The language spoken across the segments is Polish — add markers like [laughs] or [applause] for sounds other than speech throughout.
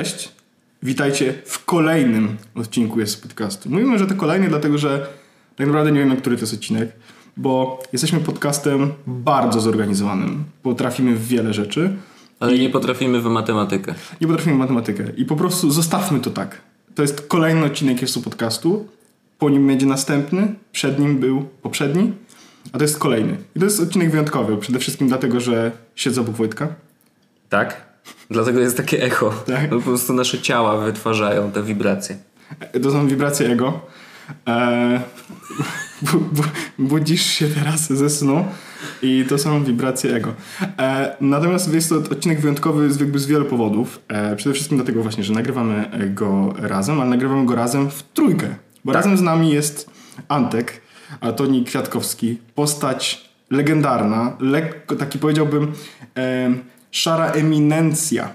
Cześć, witajcie w kolejnym odcinku jest podcastu. Mówimy, że to kolejny, dlatego że tak naprawdę nie wiemy, który to jest odcinek, bo jesteśmy podcastem bardzo zorganizowanym. Potrafimy w wiele rzeczy. Ale nie potrafimy w matematykę. Nie potrafimy w matematykę. I po prostu zostawmy to tak. To jest kolejny odcinek jest podcastu. Po nim będzie następny. Przed nim był poprzedni. A to jest kolejny. I to jest odcinek wyjątkowy. Przede wszystkim dlatego, że siedzę obok Wojtka. Tak? Dlatego jest takie echo. Tak. Po prostu nasze ciała wytwarzają te wibracje. To są wibracje ego. Eee, bu, bu, budzisz się teraz ze snu i to są wibracje ego. Eee, natomiast jest to odcinek wyjątkowy z, jakby z wielu powodów. Eee, przede wszystkim dlatego właśnie, że nagrywamy go razem, ale nagrywamy go razem w trójkę. Bo razem z nami jest Antek, Antoni Kwiatkowski, postać legendarna, lekko taki powiedziałbym szara eminencja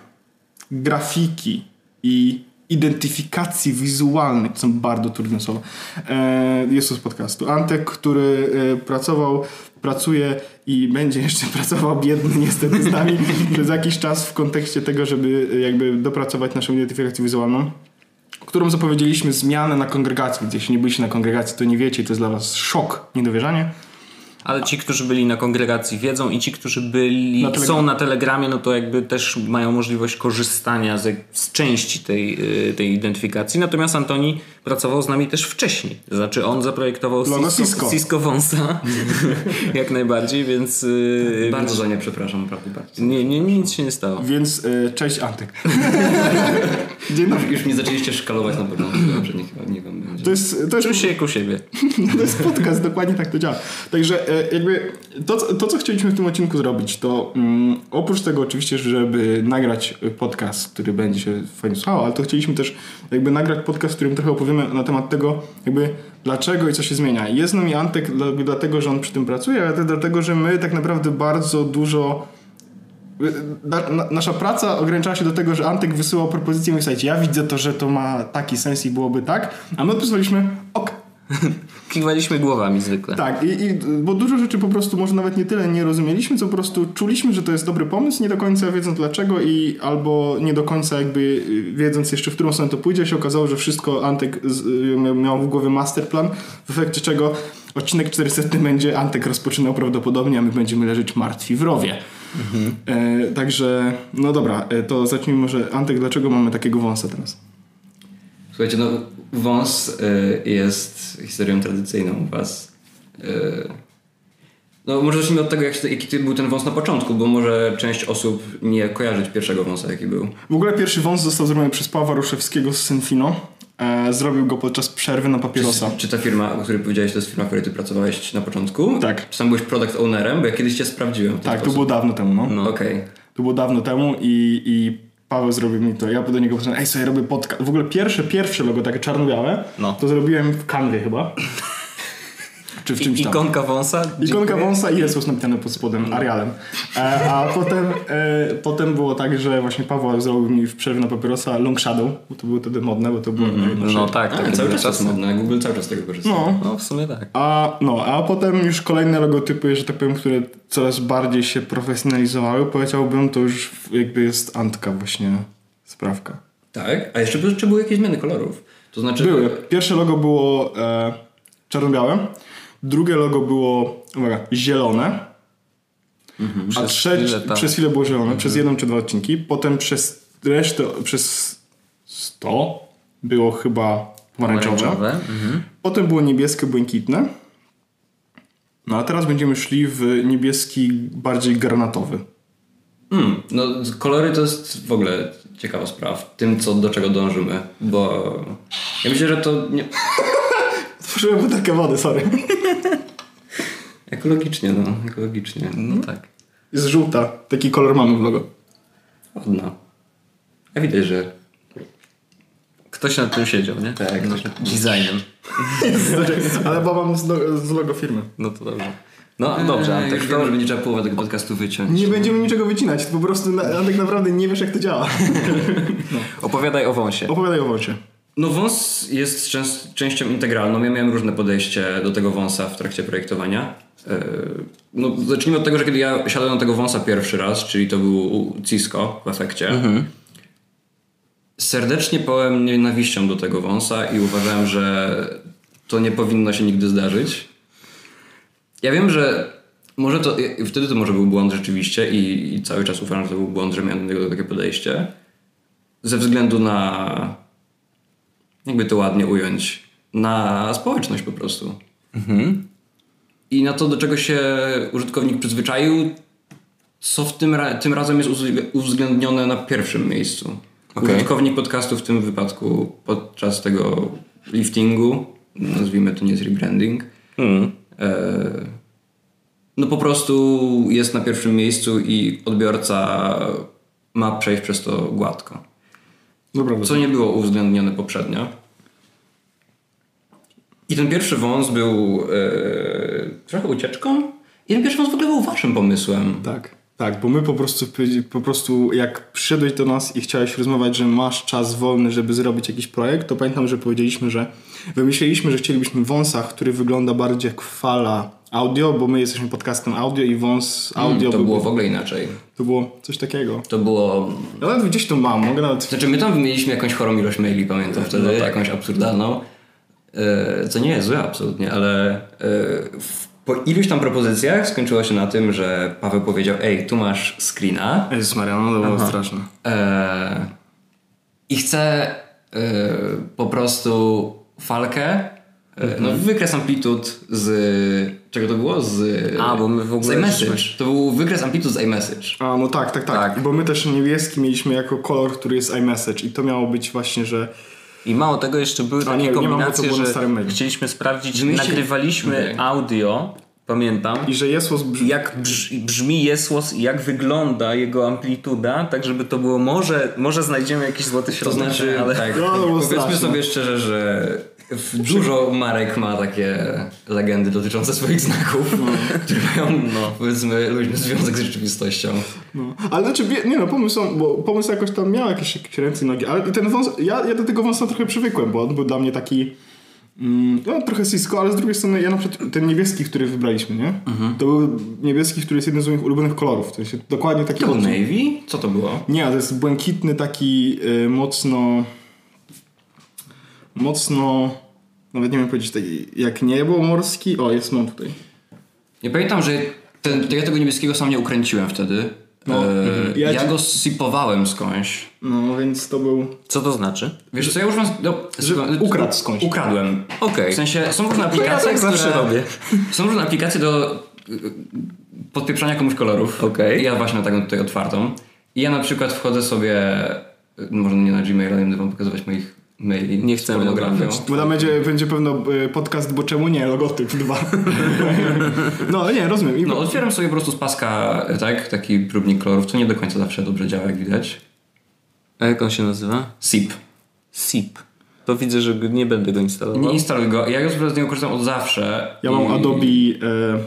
grafiki i identyfikacji wizualnej, to są bardzo trudne słowa, e, jest to z podcastu. Antek, który e, pracował, pracuje i będzie jeszcze [laughs] pracował biedny niestety z nami [laughs] przez jakiś czas w kontekście tego, żeby e, jakby dopracować naszą identyfikację wizualną którą zapowiedzieliśmy zmianę na kongregacji. Jeśli nie byliście na kongregacji, to nie wiecie, to jest dla was szok, niedowierzanie. Ale ci, którzy byli na kongregacji wiedzą i ci, którzy byli, Na są na Telegramie, no to jakby też mają możliwość korzystania z, z części tej, y, tej identyfikacji. Natomiast Antoni pracował z nami też wcześniej. Znaczy on zaprojektował Logo Cisco, Cisco. Cisco Wąsa [laughs] jak najbardziej, więc... y, Bardzo za nie przepraszam, naprawdę bardzo. nie, nie, nic się nie stało. Więc e, cześć Antek. [laughs] Dzień dobry. Już mnie zaczęliście szkalować na początku, dobrze, niech, niech wam będzie. To jest, to jest Czuj się jak u siebie. [laughs] To jest podcast, dokładnie tak to działa. Także e, jakby to, co- to co chcieliśmy w tym odcinku zrobić, to mm, oprócz tego oczywiście, żeby nagrać podcast, który będzie się fajnie słuchał, ale to chcieliśmy też jakby nagrać podcast, w którym trochę opowiemy na temat tego, jakby dlaczego i co się zmienia. Jest nami Antek dla- dlatego, że on przy tym pracuje, ale też dlatego, że my tak naprawdę bardzo dużo na, na, nasza praca ograniczała się do tego, że Antek wysyłał propozycję i słuchajcie, ja widzę to, że to ma taki sens i byłoby tak, a my odpisaliśmy ok, [laughs] Kiwaliśmy głowami zwykle. tak, i, i, bo dużo rzeczy po prostu może nawet nie tyle nie rozumieliśmy, co po prostu czuliśmy, że to jest dobry pomysł, nie do końca wiedząc dlaczego i albo nie do końca jakby y, wiedząc jeszcze w którą stronę to pójdzie, się okazało, że wszystko Antek y, miał- w głowie masterplan, w efekcie czego odcinek 400 będzie Antek rozpoczynał prawdopodobnie, a my będziemy leżeć martwi w rowie. E, także, no dobra, e, to zacznijmy może Antek, dlaczego mamy takiego wąsa teraz? Słuchajcie, no wąs y, jest historią tradycyjną u was. Y, no może zacznijmy od tego, jak, jaki był ten wąs na początku, bo może część osób nie kojarzyć pierwszego wąsa, jaki był. W ogóle pierwszy wąs został zrobiony przez Pawła Ruszewskiego z Synfino. E, zrobił go podczas przerwy na papierosa. Czy, czy ta firma, o której powiedziałeś, to jest firma, w której ty pracowałeś na początku? Tak. Czy tam byłeś product ownerem? Bo ja kiedyś cię sprawdziłem Tak, to sposób. było dawno temu, no. No. Okej. To było dawno temu i, i Paweł zrobił mi to. Ja do niego powiedziałem, ej, sobie robię podcast. W ogóle pierwsze, pierwsze logo, takie czarno-białe, No. to zrobiłem w kanwie chyba. Czy w czymś I, tam. ikonka wąsa? Ikonka Dziękuję. wąsa i Jezus napisane pod spodem, Arialem. E, a [laughs] potem, e, potem było tak, że właśnie Paweł zrobił mi w przerwie na papierosa Long Shadow, bo to było wtedy modne, bo to było najnowsze. No tak, A, tak. cały czas jest czasy. modne. Google cały czas z tego korzysta. No, No w sumie tak. A, no, a potem już kolejne logotypy, że tak powiem, które coraz bardziej się profesjonalizowały, powiedziałbym, to już jakby jest Antka właśnie sprawka. Tak? A jeszcze czy były jakieś zmiany kolorów? To znaczy... Były. Pierwsze logo było e, czarno-białe, drugie logo było, uwaga, zielone, a Przez trzecie, chwilę, tak. przez chwilę było zielone, przez jedną czy dwa odcinki, potem przez resztę, przez 100 było chyba pomarańczowe. Mhm. Potem było niebieskie, błękitne. No a teraz będziemy szli w niebieski bardziej granatowy. Hmm, no kolory to jest w ogóle ciekawa sprawa w tym, co, do czego dążymy, bo ja myślę, że to nie... Tworzyłem butelkę wody, sorry. ekologicznie, no, ekologicznie. No tak. Jest żółta. Taki kolor mamy w logo. Ładna. A widać, że Ktoś nad tym siedział, nie? Tak, ktoś designem. [laughs] Ale bo mam z, lo- z logo firmy. No to dobrze. No dobrze, Eee, Antek. już To, wiem, że będzie trzeba połowę tego podcastu wyciąć. Nie będziemy niczego wycinać, po prostu na, tak naprawdę nie wiesz jak to działa. [laughs] opowiadaj o wąsie. Opowiadaj o wocie. No wąs jest częst, częścią integralną. Ja miałem różne podejście do tego wąsa w trakcie projektowania. Yy, No, zacznijmy od tego, że kiedy ja siadłem na tego wąsa pierwszy raz, czyli to był Cisco w efekcie, serdecznie pałem nienawiścią do tego wąsa i uważałem, że to nie powinno się nigdy zdarzyć. Ja wiem, że może to, wtedy to może był błąd rzeczywiście i, i cały czas uważam, że to był błąd, że miałem do tego takie podejście. Ze względu na, jakby to ładnie ująć, na społeczność po prostu. I na to, do czego się użytkownik przyzwyczaił, co w tym, ra- tym razem jest uwzględnione na pierwszym miejscu. Okej. Użytkownik podcastu w tym wypadku podczas tego liftingu, nazwijmy to nie jest rebranding, Hmm. e, no po prostu jest na pierwszym miejscu i odbiorca ma przejść przez to gładko. Dobra, Co nie było uwzględnione poprzednio. I ten pierwszy wąs był e, trochę ucieczką. I ten pierwszy wąs w ogóle był waszym pomysłem. Tak, tak, bo my po prostu, po prostu jak przyszedłeś do nas i chciałeś rozmawiać, że masz czas wolny, żeby zrobić jakiś projekt, to pamiętam, że powiedzieliśmy, że wymyśliliśmy, że chcielibyśmy wąsa, który wygląda bardziej jak fala audio, bo my jesteśmy podcastem audio i wąs audio to by- było w ogóle inaczej. to było coś takiego. To było... Ja nawet gdzieś to mam, mogę nawet... Znaczy my tam mieliśmy jakąś chorą ilość maili, pamiętam wtedy, jakąś absurdalną. E, co nie jest złe absolutnie, ale e, w, po iluś tam propozycjach skończyło się na tym, że Paweł powiedział ej, tu masz screena Jezus Maria, no to było straszne. e, i chcę po prostu falkę, no wykres amplitud z... czego to było? Z, A, bo my w ogóle Z iMessage. To był wykres amplitud z iMessage. A, no tak, tak, tak, Tak. Bo my też niebieski mieliśmy jako kolor, który jest iMessage i to miało być właśnie, że I mało tego, jeszcze były A takie nie, nie to kombinacje, było na że starym mailu. chcieliśmy sprawdzić, Wymyśli- nagrywaliśmy Okej. audio, pamiętam, i że jest brzmi jak brz, brzmi jesłos i jak wygląda jego amplituda, tak żeby to było, może, może znajdziemy jakiś złoty To środek, znaczy, ale... tak, No, to było powiedzmy sobie szczerze, że dużo marek ma takie legendy dotyczące swoich znaków, No. które mają, powiedzmy, luźny związek z rzeczywistością. No. Ale znaczy, nie no, pomysł, bo pomysł jakoś tam miał jakieś, jakieś ręce i nogi, ale ten wąs, ja, ja do tego wąsa trochę przywykłem, bo on był dla mnie taki mm, no, trochę Cisco, ale z drugiej strony ja na przykład ten niebieski, który wybraliśmy, nie? To był niebieski, który jest jednym z moich ulubionych kolorów, to jest dokładnie taki To był. Navy? Co to było? Nie, to jest błękitny taki y, mocno mocno nawet nie wiem powiedzieć taki, jak niebo morski, o jest mam tutaj. Ja pamiętam, że ten, ja tego niebieskiego sam nie ukręciłem wtedy. No, E, ja ja ci- go sipowałem skądś. No więc to był Co to znaczy? Wiesz co, ja używam... No, Że ukradł skądś. Ukradłem. Okej. W sensie są różne ja aplikacje, tak zawsze które... robię. Są różne aplikacje do y, podpieprzania komuś kolorów. Okej. Ja właśnie mam taką tutaj otwartą. I ja na przykład wchodzę sobie, y, może nie na Gmaila, nie będę wam pokazywać moich maili. Nie chcemy pornografią. Bo tam będzie, będzie pewno y, podcast, bo czemu nie, logotyp dwa. [laughs] no nie, rozumiem. I No otwieram sobie po prostu z paska, tak, taki próbnik kolorów, co nie do końca zawsze dobrze działa, jak widać. A jak on się nazywa? SIP. SIP. To widzę, że nie będę go instalował. Nie instaluj go. Ja już z niego korzystam od zawsze. ja mam i- Adobe... Y,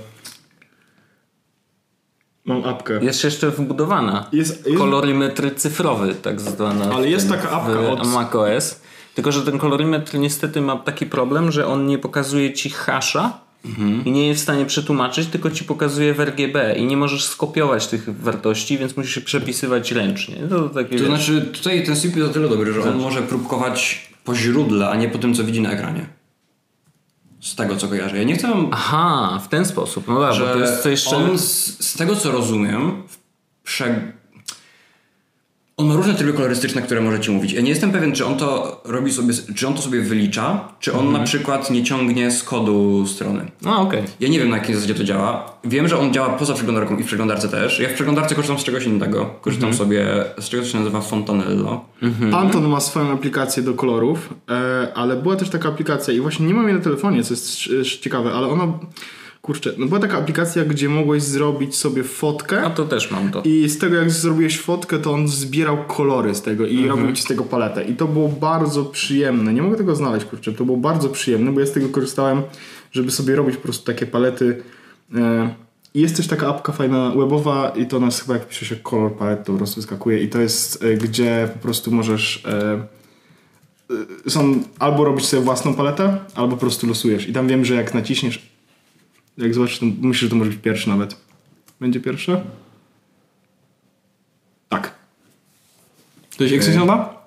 mam apkę. Jest jeszcze wbudowana. Jest, jest, Kolorymetr cyfrowy, tak zwana. Ale jest tym- taka apka w od- macOS. Tylko, że ten kolorymetr niestety ma taki problem, że on nie pokazuje ci hasza Mhm. i nie jest w stanie przetłumaczyć, tylko ci pokazuje w RGB i nie możesz skopiować tych wartości, więc musisz się przepisywać ręcznie. To, takie, To znaczy, tutaj ten SIP jest o tyle dobry, że on może próbkować po źródle, a nie po tym, co widzi na ekranie. Z tego, co kojarzę. Ja nie chcę Aha, w ten sposób. No dobra, to jest co jeszcze... on z, z tego co rozumiem prze... on ma różne tryby kolorystyczne, które może ci mówić. Ja nie jestem pewien, czy on to robi sobie, czy on to sobie wylicza, czy on Mhm. na przykład nie ciągnie z kodu strony. A, okej. Ja nie wiem na jakiej zasadzie to działa. Wiem, że on działa poza przeglądarką i w przeglądarce też. Ja w przeglądarce korzystam z czegoś innego. Korzystam Mhm. sobie z czegoś, co się nazywa Fontanello. Anton ma swoją aplikację do kolorów, e, ale była też taka aplikacja i właśnie nie mam jej na telefonie, co jest ciekawe, ale ona, kurczę, no była taka aplikacja, gdzie mogłeś zrobić sobie fotkę A to też mam to. i z tego jak zrobiłeś fotkę, to on zbierał kolory z tego i robił ci z tego paletę i to było bardzo przyjemne. Nie mogę tego znaleźć, kurczę, to było bardzo przyjemne, bo ja z tego korzystałem, żeby sobie robić po prostu takie palety. E, i jest też taka apka fajna webowa i to nas chyba jak pisze się kolor palet, to po prostu wyskakuje i to jest, e, gdzie po prostu możesz e, e, są albo robić sobie własną paletę, albo po prostu losujesz. I tam wiem, że jak naciśniesz, jak zobaczysz, to myślę, że to może być pierwszy nawet. Będzie pierwsze? Tak. To jest jak się nazywa?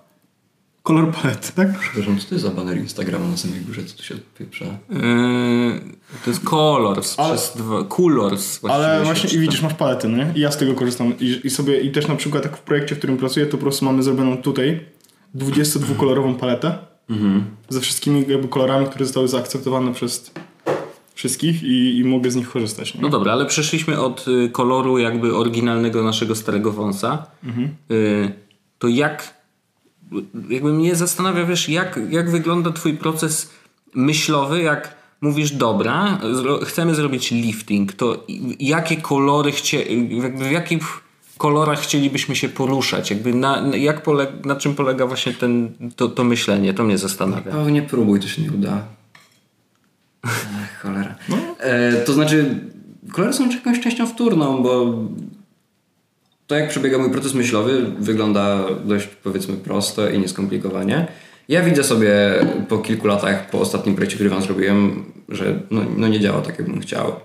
kolor palety, tak? Przepraszam, co to jest za baner Instagrama na samej górze, co tu się odpieprza? Yy, to jest Colors Ale- przez dwa... Colors właściwie Ale właśnie i widzisz, masz paletę, nie? I ja z tego korzystam. I, I sobie, i też na przykład tak w projekcie, w którym pracuję, to po prostu mamy zrobioną tutaj 22-kolorową paletę ze wszystkimi jakby kolorami, które zostały zaakceptowane przez wszystkich i, i mogę z nich korzystać, nie? No dobra, ale przeszliśmy od y, koloru jakby oryginalnego naszego starego wąsa. Y, to jak jakby mnie zastanawia, wiesz, jak, jak wygląda twój proces myślowy, jak mówisz, dobra, zro- chcemy zrobić lifting, to jakie kolory chcie, jakby w jakich kolorach chcielibyśmy się poruszać? Jakby na, na- jak pole, na czym polega właśnie ten, to, to myślenie? To mnie zastanawia. Pewnie próbuj, to się nie uda. Ach, cholera. E, to znaczy, kolory są jakąś częścią wtórną, bo to jak przebiega mój proces myślowy wygląda dość powiedzmy prosto i nieskomplikowanie. Ja widzę sobie po kilku latach, po ostatnim projekcie, który wam zrobiłem, że no, no nie działa tak, jakbym chciał.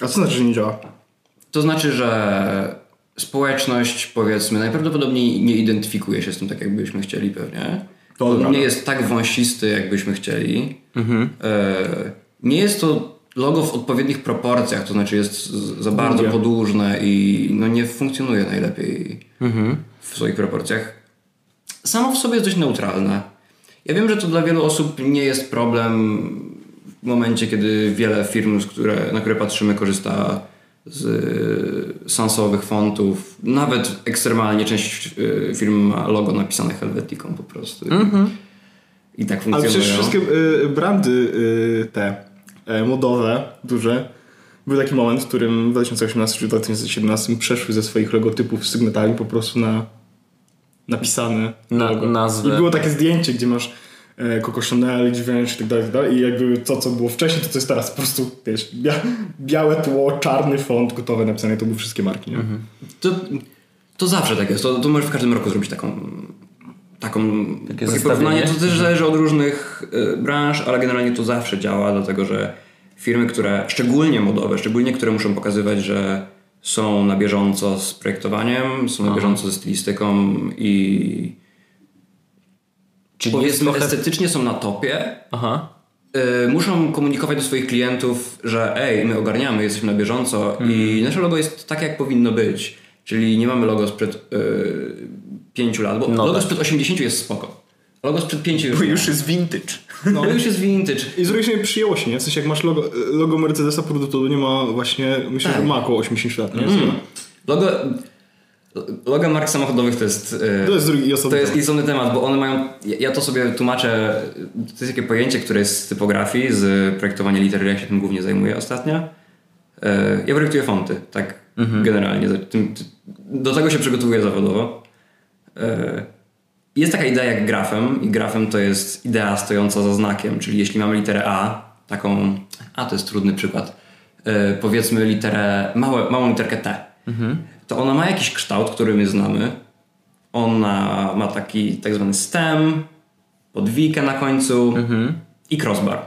A co znaczy, że nie działa? To znaczy, że społeczność, powiedzmy, najprawdopodobniej nie identyfikuje się z tym tak, jakbyśmy chcieli pewnie. To On nie jest tak wąsisty, jakbyśmy chcieli. E, nie jest to logo w odpowiednich proporcjach, to znaczy jest za bardzo Długie. podłużne i no nie funkcjonuje najlepiej w swoich proporcjach. Samo w sobie jest dość neutralne. Ja wiem, że to dla wielu osób nie jest problem w momencie, kiedy wiele firm, które, na które patrzymy, korzysta z y, sansowych fontów. Nawet ekstremalnie część y, firm ma logo napisane helvetiką po prostu. I tak Ale funkcjonują. przecież wszystkie y, brandy y, te e, modowe, duże, był taki moment, w którym w 2018 czy 2017 przeszły ze swoich logotypów z sygnetami po prostu na napisane Na- logo. nazwę. I było takie zdjęcie, gdzie masz Coco Chanel, Givenchy i tak dalej, i tak dalej. I jakby to, co było wcześniej, to co jest teraz po prostu, wiesz, bia białe tło, czarny font, gotowe napisane, to były wszystkie marki, nie? To, to zawsze tak jest. To, to możesz w każdym roku zrobić taką, taką takie porównanie. To też zależy od różnych y, branż, ale generalnie to zawsze działa, dlatego że firmy, które, szczególnie modowe, szczególnie które muszą pokazywać, że są na bieżąco z projektowaniem, są na bieżąco ze stylistyką i Czyli jest powiedzmy trochę... estetycznie są na topie, Aha. y, muszą komunikować do swoich klientów, że ej, my ogarniamy, jesteśmy na bieżąco i nasze logo jest takie, jak powinno być. Czyli nie mamy logo sprzed y, 5 lat, bo No logo tak. sprzed 80 jest spoko. Logo sprzed 5 już, Bo nie. już jest vintage. No, [laughs] już jest vintage. I z drugiej strony przyjęło się, nie? W sensie jak masz logo, logo Mercedesa produktu, to nie ma właśnie, myślę, Tak. że ma około 80 lat, nie? Logo, logo mark samochodowych to jest... y, To jest drugi osobny To jest temat. istotny temat, bo one mają. ja- to sobie tłumaczę. To jest takie pojęcie, które jest z typografii, z projektowania litery, ja się tym głównie zajmuję ostatnio. E, Ja projektuję fonty, tak generalnie. Tym- ty- Do tego się przygotowuję zawodowo. E, Jest taka idea jak grafem, i grafem to jest idea stojąca za znakiem, czyli jeśli mamy literę A, taką. A to jest trudny przykład. E, Powiedzmy literę, małe, małą literkę T. To ona ma jakiś kształt, który my znamy. Ona ma taki tak zwany stem, podwijkę na końcu i crossbar.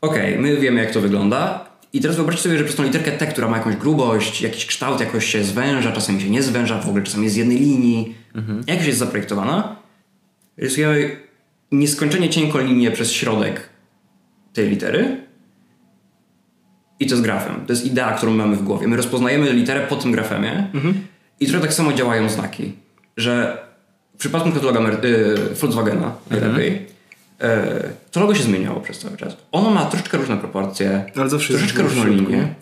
Okej, my wiemy jak to wygląda. I teraz wyobraźcie sobie, że przez tą literkę T, która ma jakąś grubość, jakiś kształt, jakoś się zwęża, czasami się nie zwęża, w ogóle czasami jest z jednej linii, jakoś jest zaprojektowana, rysujemy nieskończenie cienką linię przez środek tej litery i to jest grafem. To jest idea, którą mamy w głowie. My rozpoznajemy literę po tym grafemie i trochę tak samo działają znaki, że w przypadku na przykład loga Mer- y, Volkswagena najlepiej, y, to logo się zmieniało przez cały czas. Ono ma troszeczkę różne proporcje, troszeczkę różną linię.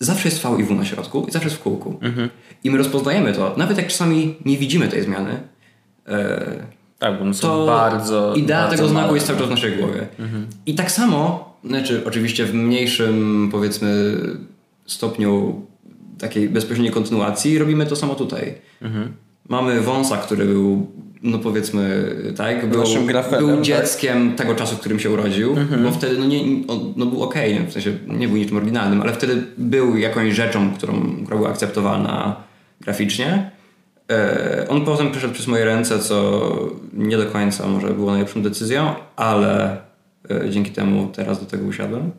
Zawsze jest V i W na środku i zawsze jest w kółku. I my rozpoznajemy to, nawet jak czasami nie widzimy tej zmiany, y, Tak, bo to bardzo. idea bardzo tego znaku jest cały czas w naszej głowie. I tak samo, znaczy oczywiście w mniejszym powiedzmy stopniu takiej bezpośredniej kontynuacji robimy to samo tutaj. Mamy wąsa, który był no powiedzmy tak, był, grafenem, był tak? dzieckiem tego czasu, w którym się urodził, bo wtedy no, nie, on, no był okej, nie? w sensie nie był niczym oryginalnym, ale wtedy był jakąś rzeczą, którą, która była akceptowalna graficznie. E, On potem przeszedł przez moje ręce, co nie do końca może było najlepszą decyzją, ale dzięki temu teraz do tego usiadłem. [laughs]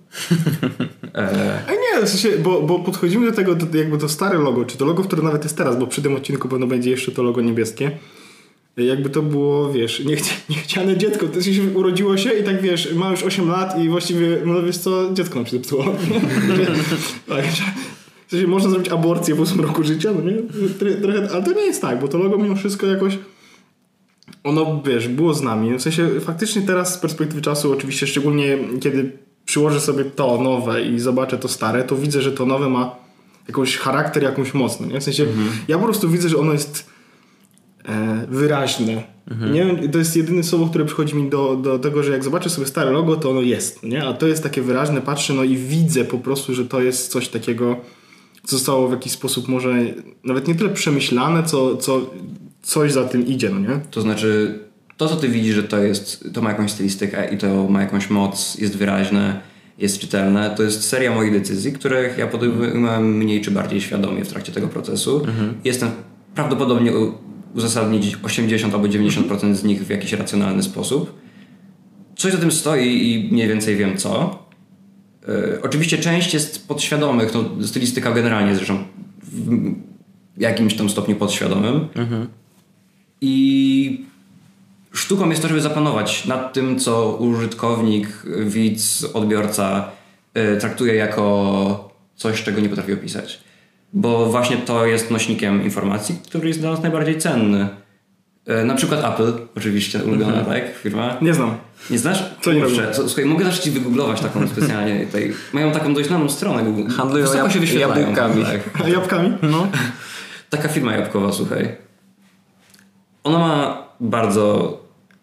E, A nie, w sensie, bo, bo podchodzimy do tego to, jakby to stare logo, czy to logo, które nawet jest teraz, bo przy tym odcinku pewno będzie jeszcze to logo niebieskie. jakby to było, wiesz, [laughs] niechci niechciane dziecko. To się urodziło się i tak, wiesz, ma już 8 lat i właściwie, no wiesz co, dziecko nam się zepsuło. [laughs] tak, w sensie można zrobić aborcję w 8 roku życia, no nie? Trochę, ale to nie jest tak, bo to logo mimo wszystko jakoś ono, wiesz, było z nami. W sensie faktycznie teraz z perspektywy czasu, oczywiście szczególnie kiedy przyłożę sobie to nowe i zobaczę to stare, to widzę, że to nowe ma jakąś charakter, jakąś mocny. Nie? W sensie mhm. ja po prostu widzę, że ono jest e, wyraźne. Mhm. Nie to jest jedyne słowo, które przychodzi mi do, do tego, że jak zobaczę sobie stare logo, to ono jest, nie? A to jest takie wyraźne, patrzę, no i widzę po prostu, że to jest coś takiego, co zostało w jakiś sposób może nawet nie tyle przemyślane, co, co coś za tym idzie, no nie? To znaczy, to co ty widzisz, że to jest, to ma jakąś stylistykę i to ma jakąś moc, jest wyraźne, jest czytelne, to jest seria moich decyzji, których ja podejmowałem mniej czy bardziej świadomie w trakcie tego procesu. Mhm. Jestem prawdopodobnie uzasadnić 80 albo 90% z nich w jakiś racjonalny sposób. Coś za tym stoi i mniej więcej wiem co. Yy, oczywiście część jest podświadomych, no, stylistyka generalnie zresztą w jakimś tam stopniu podświadomym. Mhm. I sztuką jest to, żeby zapanować nad tym, co użytkownik, widz, odbiorca yy, traktuje jako coś, czego nie potrafi opisać. Bo właśnie to jest nośnikiem informacji, który jest dla nas najbardziej cenny. Yy, na przykład Apple, oczywiście ulubiona, mhm. tak? Firma. Nie znam. Nie znasz? Co nie robię? Słuchaj, mogę zacząć wygooglować taką specjalnie. [laughs] Tutaj. Mają taką dość znaną stronę Google. Handlują jab- się jabłkami. Tak. [laughs] jabłkami? No. Taka firma jabłkowa, słuchaj. Ona ma bardzo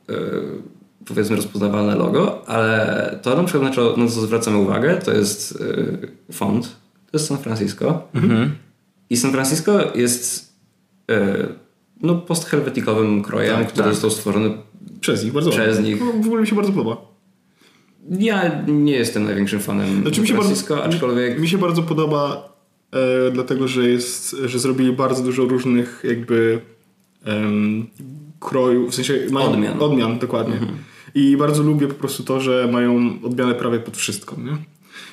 yy, powiedzmy rozpoznawalne logo, ale to na przykład na co zwracamy uwagę, to jest yy, font. To jest San Francisco. Mhm. I San Francisco jest yy, no, posthelvetikowym krojem, tak, który tak. został stworzony przez nich. Bardzo przez nich. No, w ogóle mi się bardzo podoba. Ja nie jestem największym fanem znaczy, San Francisco, bardzo, aczkolwiek... Mi się bardzo podoba e, dlatego, że jest, że zrobili bardzo dużo różnych jakby um, krojów, w sensie mają odmian. Odmian, dokładnie. Mhm. I bardzo lubię po prostu to, że mają odmianę prawie pod wszystko, nie?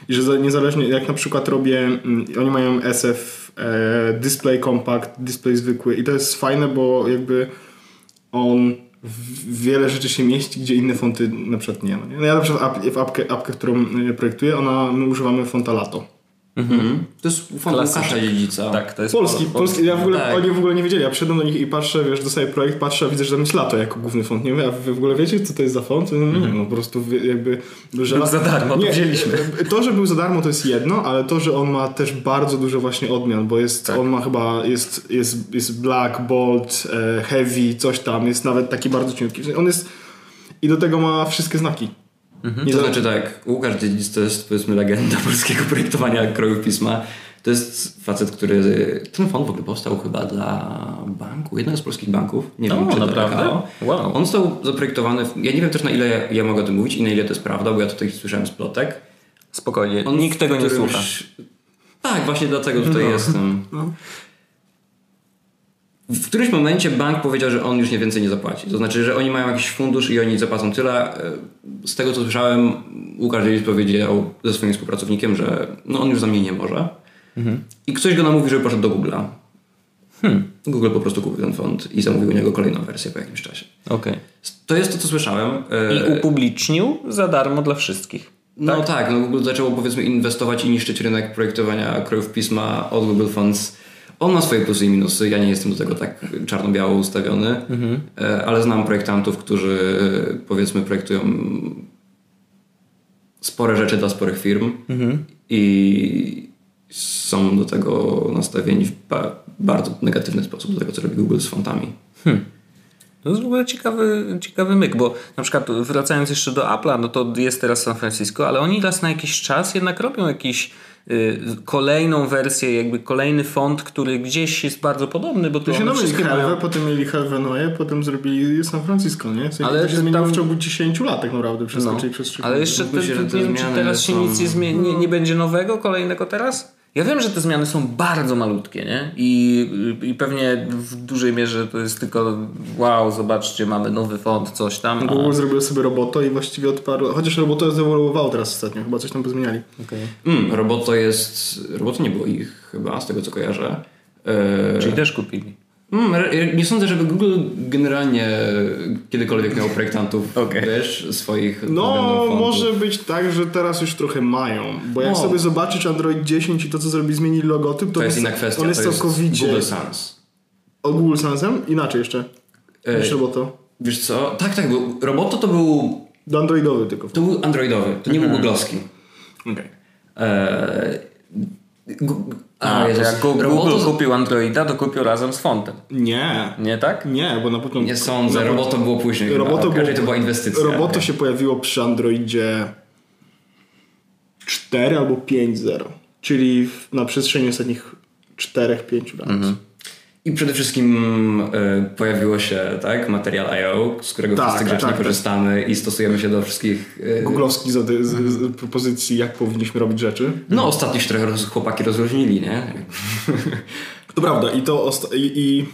I że niezależnie, jak na przykład robię, mm, oni mają SF e, Display Compact, display zwykły i to jest fajne, bo jakby on wiele rzeczy się mieści, gdzie inne fonty na przykład nie. No, ja na przykład w apkę, apkę, którą e, projektuję, ona, my używamy fonta Lato. Mhm. To jest font Łukasza Dziedzica. Tak, to jest polski. polski. Ja w ogóle, tak. oni w ogóle nie wiedzieli. Ja przyszedłem do nich i patrzę, wiesz, dostaję projekt, patrzę, a widzę, że tam jest lato jako główny font. Nie wiem, a wy w ogóle wiecie, co to jest za font? No, mm. no po prostu jakby... Że był za darmo, nie, to wzięliśmy. To, że był za darmo, to jest jedno, ale to, że on ma też bardzo dużo właśnie odmian, bo jest, tak. on ma chyba, jest, jest, jest black, bold, e, heavy, coś tam, jest nawet taki bardzo cienki. On jest... I do tego ma wszystkie znaki. Mhm. To znaczy tak, Łukasz Dziedzic to jest powiedzmy legenda [laughs] polskiego projektowania krojów pisma. To jest facet, który... Ten font w ogóle powstał chyba dla banku, jednego z polskich banków. Nie wiem, czy naprawdę? Wow. On został zaprojektowany... W, ja nie wiem też na ile ja, ja, mogę o tym mówić i na ile to jest prawda, bo ja tutaj słyszałem z plotek. Spokojnie, On nikt tego nie słucha. Tak, właśnie dlatego tutaj no. jestem. No. W którymś momencie bank powiedział, że on już nie więcej nie zapłaci. To znaczy, że oni mają jakiś fundusz i oni zapłacą tyle. Z tego co słyszałem, Łukasz Dziewic powiedział ze swoim współpracownikiem, że no on już za mnie nie może. Mhm. I ktoś go namówi, żeby poszedł do Google'a. Hmm. Google po prostu kupił ten font i zamówił u niego kolejną wersję po jakimś czasie. Okay. To jest to, co słyszałem. I upublicznił za darmo dla wszystkich. No tak, tak no Google zaczęło powiedzmy inwestować i niszczyć rynek projektowania krojów pisma od Google Fonts on ma swoje plusy i minusy. Ja nie jestem do tego tak czarno-biało ustawiony, mhm. E, ale znam projektantów, którzy e, powiedzmy projektują spore rzeczy dla sporych firm mhm. i są do tego nastawieni w ba bardzo negatywny sposób do tego, co robi Google z fontami. Hmm. To jest w ogóle ciekawy, ciekawy myk, bo na przykład wracając jeszcze do Apple'a, no to jest teraz San Francisco, ale oni raz na jakiś czas jednak robią jakiś kolejną wersję, jakby kolejny font, który gdzieś jest bardzo podobny, bo to, się mieli Helve, mają... potem mieli Helvenoje, potem zrobili San Francisco, nie? W ale to się zmieniło tam... w ciągu 10 lat tak naprawdę przez no. przez Ale jeszcze te, te, te, nie wiem, czy teraz się nic nie, zmieni, nie, nie będzie nowego, kolejnego teraz? Ja wiem, że te zmiany są bardzo malutkie, nie? I, I pewnie w dużej mierze to jest tylko wow, zobaczcie, mamy nowy font, coś tam. Google a... zrobił sobie roboto i właściwie odparł. Chociaż roboto zewoluowało teraz ostatnio, chyba coś tam pozmieniali. Okay. Mm, roboto jest. Roboto nie było ich chyba, z tego co kojarzę. Eee... Czyli też kupili. Mm, nie sądzę, żeby Google generalnie kiedykolwiek miał projektantów, Okej. wiesz, swoich No, może być tak, że teraz już trochę mają. Bo jak No. sobie zobaczyć Android 10 i to, co zrobili, zmienili logotyp, to, To jest inna kwestia, On jest to jest całkowicie... Google Sans. O Google Sansem? Inaczej jeszcze. E, Niż Roboto. Wiesz co? Tak, tak. Roboto to był, Do Androidowy tylko. to był androidowy, to nie był googlowski. Okej. Eee, gu- A, Jezus. jak Google, Roboto- Google kupił Androida, to kupił razem z fontem. Nie. Nie tak? Nie, bo na początku... Nie sądzę, na Roboto było później. Roboto Roboto było- to była inwestycja. Roboto się pojawiło przy Androidzie 4 albo 5.0. Czyli na przestrzeni ostatnich 4-5 lat. Mhm. I przede wszystkim e, pojawiło się tak, Material.io, z którego Tak, wszyscy grzecznie tak, tak. korzystamy i stosujemy się do wszystkich... e, Googlowski z, z, z propozycji, jak powinniśmy robić rzeczy. No ostatnio się trochę roz, chłopaki rozróżnili, nie? [laughs] To prawda i to osta- i,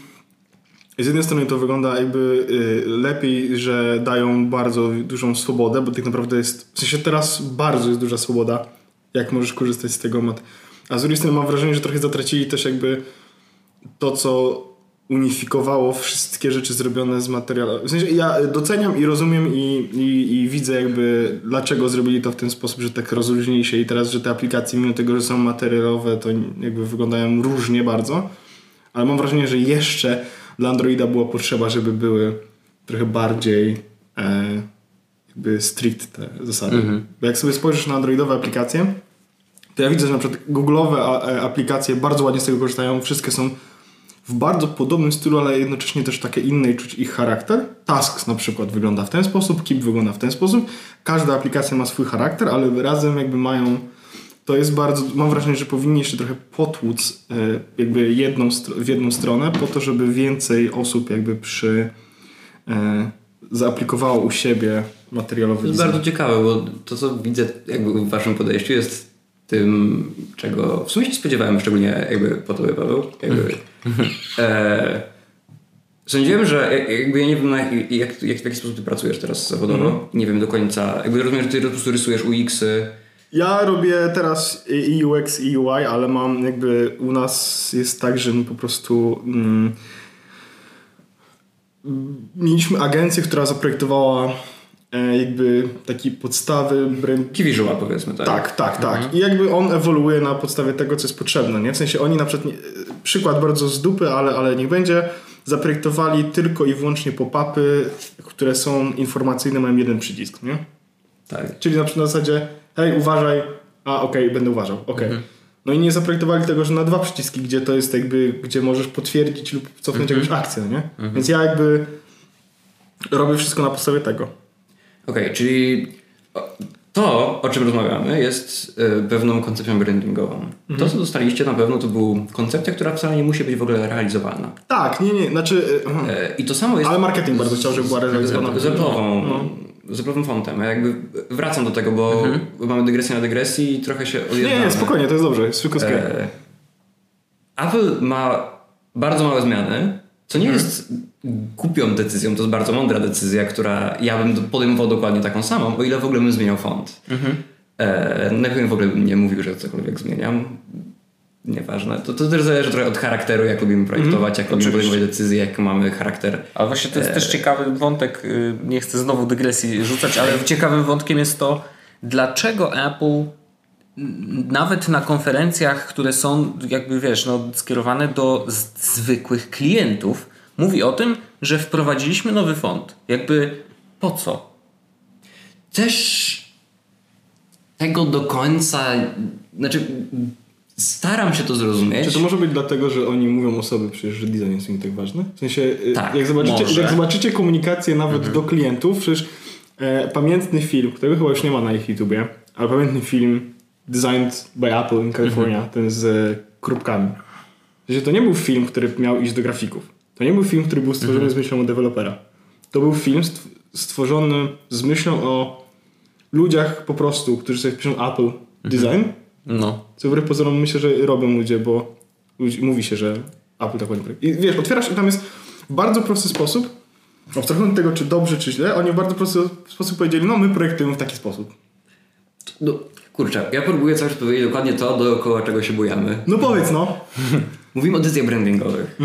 i z jednej strony to wygląda jakby y, lepiej, że dają bardzo dużą swobodę, bo tak naprawdę jest, w sensie teraz bardzo jest duża swoboda, jak możesz korzystać z tego mat. A z drugiej strony mam wrażenie, że trochę zatracili też jakby to, co unifikowało wszystkie rzeczy zrobione z materiału. W sensie ja doceniam i rozumiem i, i, i widzę jakby dlaczego zrobili to w ten sposób, że tak rozróżnili się i teraz, że te aplikacje mimo tego, że są materiałowe, to jakby wyglądają różnie bardzo. Ale mam wrażenie, że jeszcze dla Androida była potrzeba, żeby były trochę bardziej e, jakby strict te zasady. Bo jak sobie spojrzysz na androidowe aplikacje, to ja widzę, że na przykład Google'owe e, aplikacje bardzo ładnie z tego korzystają. Wszystkie są w bardzo podobnym stylu, ale jednocześnie też takie inne i czuć ich charakter. Tasks na przykład wygląda w ten sposób, Keep wygląda w ten sposób. Każda aplikacja ma swój charakter, ale razem jakby mają to jest bardzo, mam wrażenie, że powinni jeszcze trochę potłuc e, jakby jedną w jedną stronę po to, żeby więcej osób jakby przy e, zaaplikowało u siebie materialowy To jest design. bardzo ciekawe, bo to co widzę jakby w waszym podejściu jest tym, czego w sumie się spodziewałem, szczególnie jakby po tobie, Paweł. Jakby, e, sądziłem, że jak- jakby ja nie wiem jak, jak, jak, w jaki sposób ty pracujesz teraz zawodowo. Nie wiem do końca. Jakby rozumiem, że ty po prostu rysujesz UX-y. Ja robię teraz i UX i UI, ale mam jakby u nas jest tak, że my po prostu mm, mieliśmy agencję, która zaprojektowała e, jakby takie podstawy brand, visual powiedzmy, tak? Tak, tak, tak. I jakby on ewoluuje na podstawie tego, co jest potrzebne, nie? W sensie oni na przykład, przykład bardzo z dupy, ale, ale niech będzie, zaprojektowali tylko i wyłącznie pop-upy, które są informacyjne, mają jeden przycisk, nie? tak. Czyli na przykład na zasadzie, hej, uważaj, a okej, będę uważał, okej. No i nie zaprojektowali tego, że na dwa przyciski, gdzie to jest jakby, gdzie możesz potwierdzić lub cofnąć jakąś akcję, nie? Więc ja jakby robię wszystko na podstawie tego. Okej, czyli o- to, o czym rozmawiamy, jest y, pewną koncepcją brandingową. To, co dostaliście na pewno, to był koncepcja, która wcale nie musi być w ogóle realizowana. Tak, nie, nie, znaczy... e, I to samo jest Ale marketing bardzo chciał, żeby była realizowana. z, Apple'ową, z Apple'owym fontem. Ja jakby wracam do tego, bo mamy dygresję na dygresji i trochę się Nie, odjeżdżamy. nie, spokojnie, to jest dobrze, jest sklep. E, Apple ma bardzo małe zmiany, co nie jest głupią decyzją, to jest bardzo mądra decyzja, która ja bym podejmował dokładnie taką samą, o ile w ogóle bym zmieniał font. E, najpierw w ogóle bym nie mówił, że cokolwiek zmieniam. Nieważne. To, to też zależy trochę od charakteru, jak lubimy projektować, jak lubimy Oczywiście. podejmować decyzje, jak mamy charakter. Ale właśnie to jest też ciekawy wątek, y, nie chcę znowu dygresji rzucać, ale ciekawym wątkiem jest to, dlaczego Apple nawet na konferencjach, które są jakby wiesz, no, skierowane do z- zwykłych klientów, mówi o tym, że wprowadziliśmy nowy font. Jakby po co? Też tego do końca, znaczy staram się to zrozumieć. Czy to może być dlatego, że oni mówią o sobie przecież, że design jest im tak ważny? W sensie, y, Tak, jak, zobaczycie, może. jak zobaczycie komunikację nawet do klientów, przecież e, pamiętny film, którego chyba już nie ma na ich YouTubie, ale pamiętny film Designed by Apple in California, ten z e, kropkami. W sensie, to nie był film, który miał iść do grafików. To nie był film, który był stworzony z myślą o dewelopera. To był film stw- stworzony z myślą o ludziach po prostu, którzy sobie piszą Apple Design, No. co wbrew pozorom myślę, że robią ludzie, bo ludzi, mówi się, że Apple tak ładnie. I wiesz, otwierasz i tam jest w bardzo prosty sposób, abstrahując od tego, czy dobrze, czy źle, oni w bardzo prosty sposób powiedzieli, no my projektujemy w taki sposób. No, kurczę, ja próbuję cały czas powiedzieć dokładnie to, dookoła czego się bujamy. No powiedz, no. [laughs] Mówimy o decyzjach brandingowych.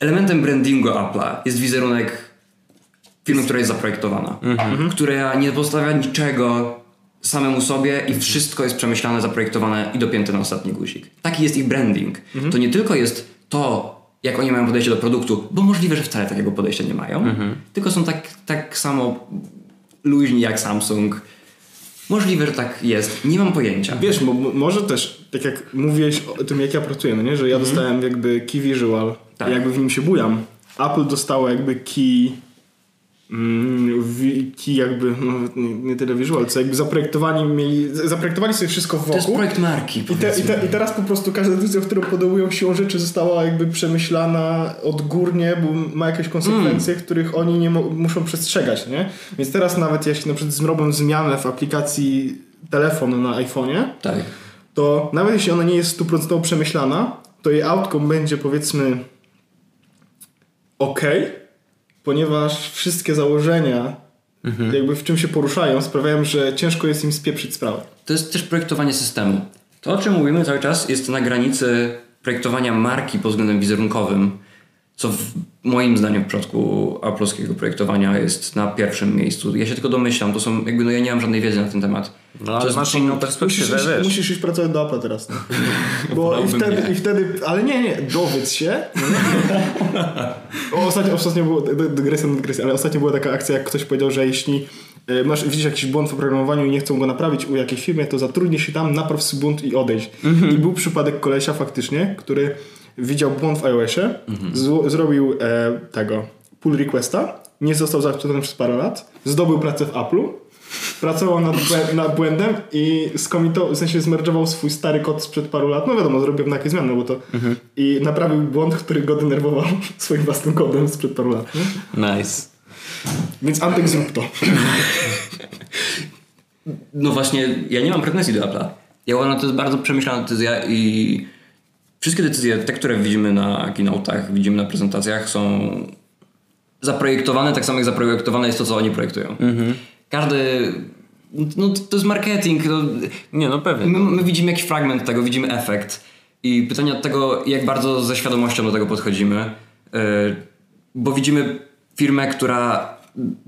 elementem brandingu Apple'a jest wizerunek firmy, która jest zaprojektowana, która nie postawia niczego samemu sobie i wszystko jest przemyślane, zaprojektowane i dopięte na ostatni guzik. Taki jest ich branding. To nie tylko jest to, jak oni mają podejście do produktu, bo możliwe, że wcale takiego podejścia nie mają, tylko są tak, tak samo luźni jak Samsung. Możliwe, że tak jest. Nie mam pojęcia. Wiesz, bo może też, tak jak mówiłeś o tym, jak ja pracuję, no nie? że ja dostałem jakby key visual Tak. jakby w nim się bujam. Apple dostało jakby key mm, key jakby, no nie, nie tyle visual, co jakby zaprojektowani mieli, zaprojektowali sobie wszystko To jest wokół. projekt marki, I, te, i, te, I teraz po prostu każda decyzja, którą podejmują siłą rzeczy została jakby przemyślana odgórnie, bo ma jakieś konsekwencje, których oni nie muszą przestrzegać, nie? Więc teraz nawet jeśli na przykład zrobią zmianę w aplikacji telefonu na iPhone'ie, Tak. to nawet jeśli ona nie jest stuprocentowo przemyślana, to jej outcome będzie powiedzmy ok, ponieważ wszystkie założenia jakby w czym się poruszają sprawiają, że ciężko jest im spieprzyć sprawę. To jest też projektowanie systemu. To, o czym mówimy cały czas, jest na granicy projektowania marki pod względem wizerunkowym, co w moim zdaniem w przypadku polskiego projektowania jest na pierwszym miejscu. Ja się tylko domyślam, to są jakby, no ja nie mam żadnej wiedzy na ten temat. No To ale jest- masz inną Musisz, perspektywę, iść- wiesz. musisz iść pracować do Apple teraz. No. Bo i wtedy, i wtedy, ale nie, nie, dowiedz się. o, ostatnio, ostatnio było, dy- dygresja na dygresję, ale ostatnio była taka akcja, jak ktoś powiedział, że jeśli e, masz, widzisz jakiś błąd w oprogramowaniu i nie chcą go naprawić u jakiejś firmie, to zatrudnij się tam, napraw swój błąd i odejdź. I był przypadek kolesia faktycznie, który widział błąd w iOSie, zło- zrobił e, tego pull requesta, nie został zaakceptowany przez parę lat, zdobył pracę w Apple'u, pracował nad, błę- nad błędem i skomitował, w sensie zmerdżował swój stary kod sprzed paru lat. No wiadomo, zrobił na jakieś zmiany, bo to. I naprawił błąd, który go denerwował [laughs] swoim własnym kodem sprzed paru lat. Nie? Nice. Więc Antek zrób to. No właśnie, ja nie mam pretensji do Apple'a. Ja uważam, to jest bardzo przemyślana decyzja i wszystkie decyzje, te, które widzimy na keynote'ach, widzimy na prezentacjach, są zaprojektowane tak samo jak zaprojektowane jest to, co oni projektują. Każdy... No to jest marketing. No, Nie, no pewnie. my, my widzimy jakiś fragment tego, widzimy efekt i pytanie od tego, jak bardzo ze świadomością do tego podchodzimy. Yy, bo widzimy firmę, która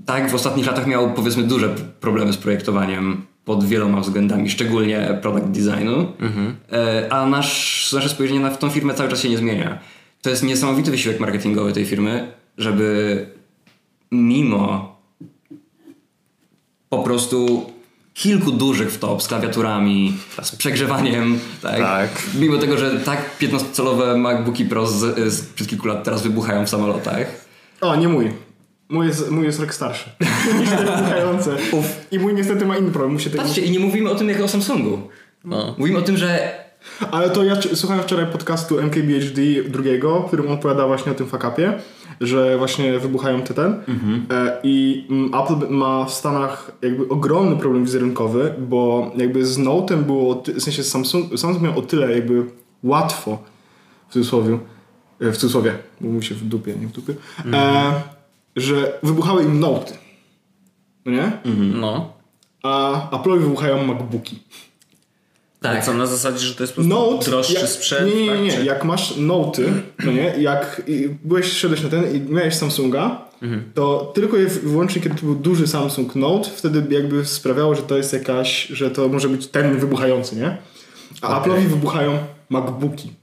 tak w ostatnich latach miała powiedzmy duże problemy z projektowaniem pod wieloma względami, szczególnie product designu, Yy, a nasz, nasze spojrzenie na tą firmę cały czas się nie zmienia. To jest niesamowity wysiłek marketingowy tej firmy, żeby mimo po prostu kilku dużych w top z klawiaturami, z przegrzewaniem, tak? Tak. Mimo tego, że tak 15-calowe MacBooki Pro z, z przed kilku lat teraz wybuchają w samolotach. O, nie mój. Mój jest, mój jest rok starszy. [laughs] I mój niestety ma inny problem. Musi. Patrzcie, i nie mówimy o tym jak o Samsungu. No. Mówimy o tym, że Ale to ja słuchałem wczoraj podcastu MKBHD drugiego, w którym on opowiada właśnie o tym fakapie, że właśnie wybuchają te ten. E, I mm, Apple ma w Stanach jakby ogromny problem wizerunkowy, bo jakby z Note'em było, w sensie Samsung, Samsung miał o tyle jakby łatwo, w cudzysłowie, e, w cudzysłowie, bo mówi się w dupie, nie w dupie, e, że wybuchały im Note'y. No nie? No. A Apple'owi wybuchają MacBooki. Tak. Co na zasadzie, że to jest po prostu Note, droższy jak, sprzęt? Nie, nie, nie, tak? Czy- Jak masz Noty, no nie, jak i byłeś, szedłeś na ten i miałeś Samsunga, Mhm. to tylko i wyłącznie kiedy to był duży Samsung Note, wtedy jakby sprawiało, że to jest jakaś, że to może być ten wybuchający, nie? A Okej. Apple'owi wybuchają MacBooki.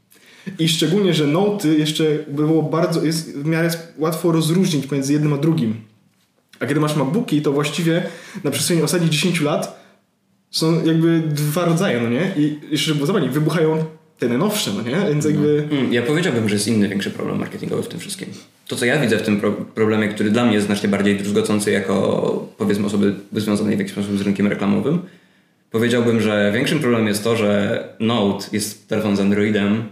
I szczególnie, że Noty jeszcze było bardzo, jest w miarę łatwo rozróżnić pomiędzy jednym a drugim. A kiedy masz MacBooki, to właściwie na przestrzeni ostatnich 10 lat są jakby dwa rodzaje, no nie? I jeszcze było zabawniej, wybuchają te najnowsze, no nie? Więc jakby... Mm, Ja powiedziałbym, że jest inny większy problem marketingowy w tym wszystkim. To, co ja widzę w tym pro- problemie, który dla mnie jest znacznie bardziej druzgocący jako, powiedzmy, osoby związanej w jakiś sposób z rynkiem reklamowym, powiedziałbym, że większym problemem jest to, że Note jest telefon z Androidem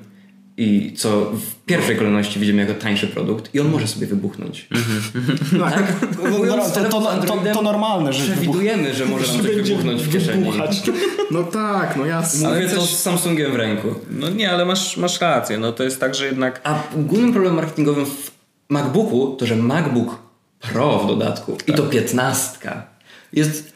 i co w pierwszej kolejności widzimy jako tańszy produkt i on może sobie wybuchnąć. Tak? [laughs] Mówiąc to, to, to, Androidem, to normalne, że Przewidujemy, że może nam coś wybuchnąć w kieszeni. wybuchać. No tak, no jasne. Mówię Ale to z Samsungiem w ręku. No nie, ale masz, masz rację. No to jest tak, że jednak A głównym problemem marketingowym w MacBooku to, że MacBook Pro w dodatku i to piętnastka jest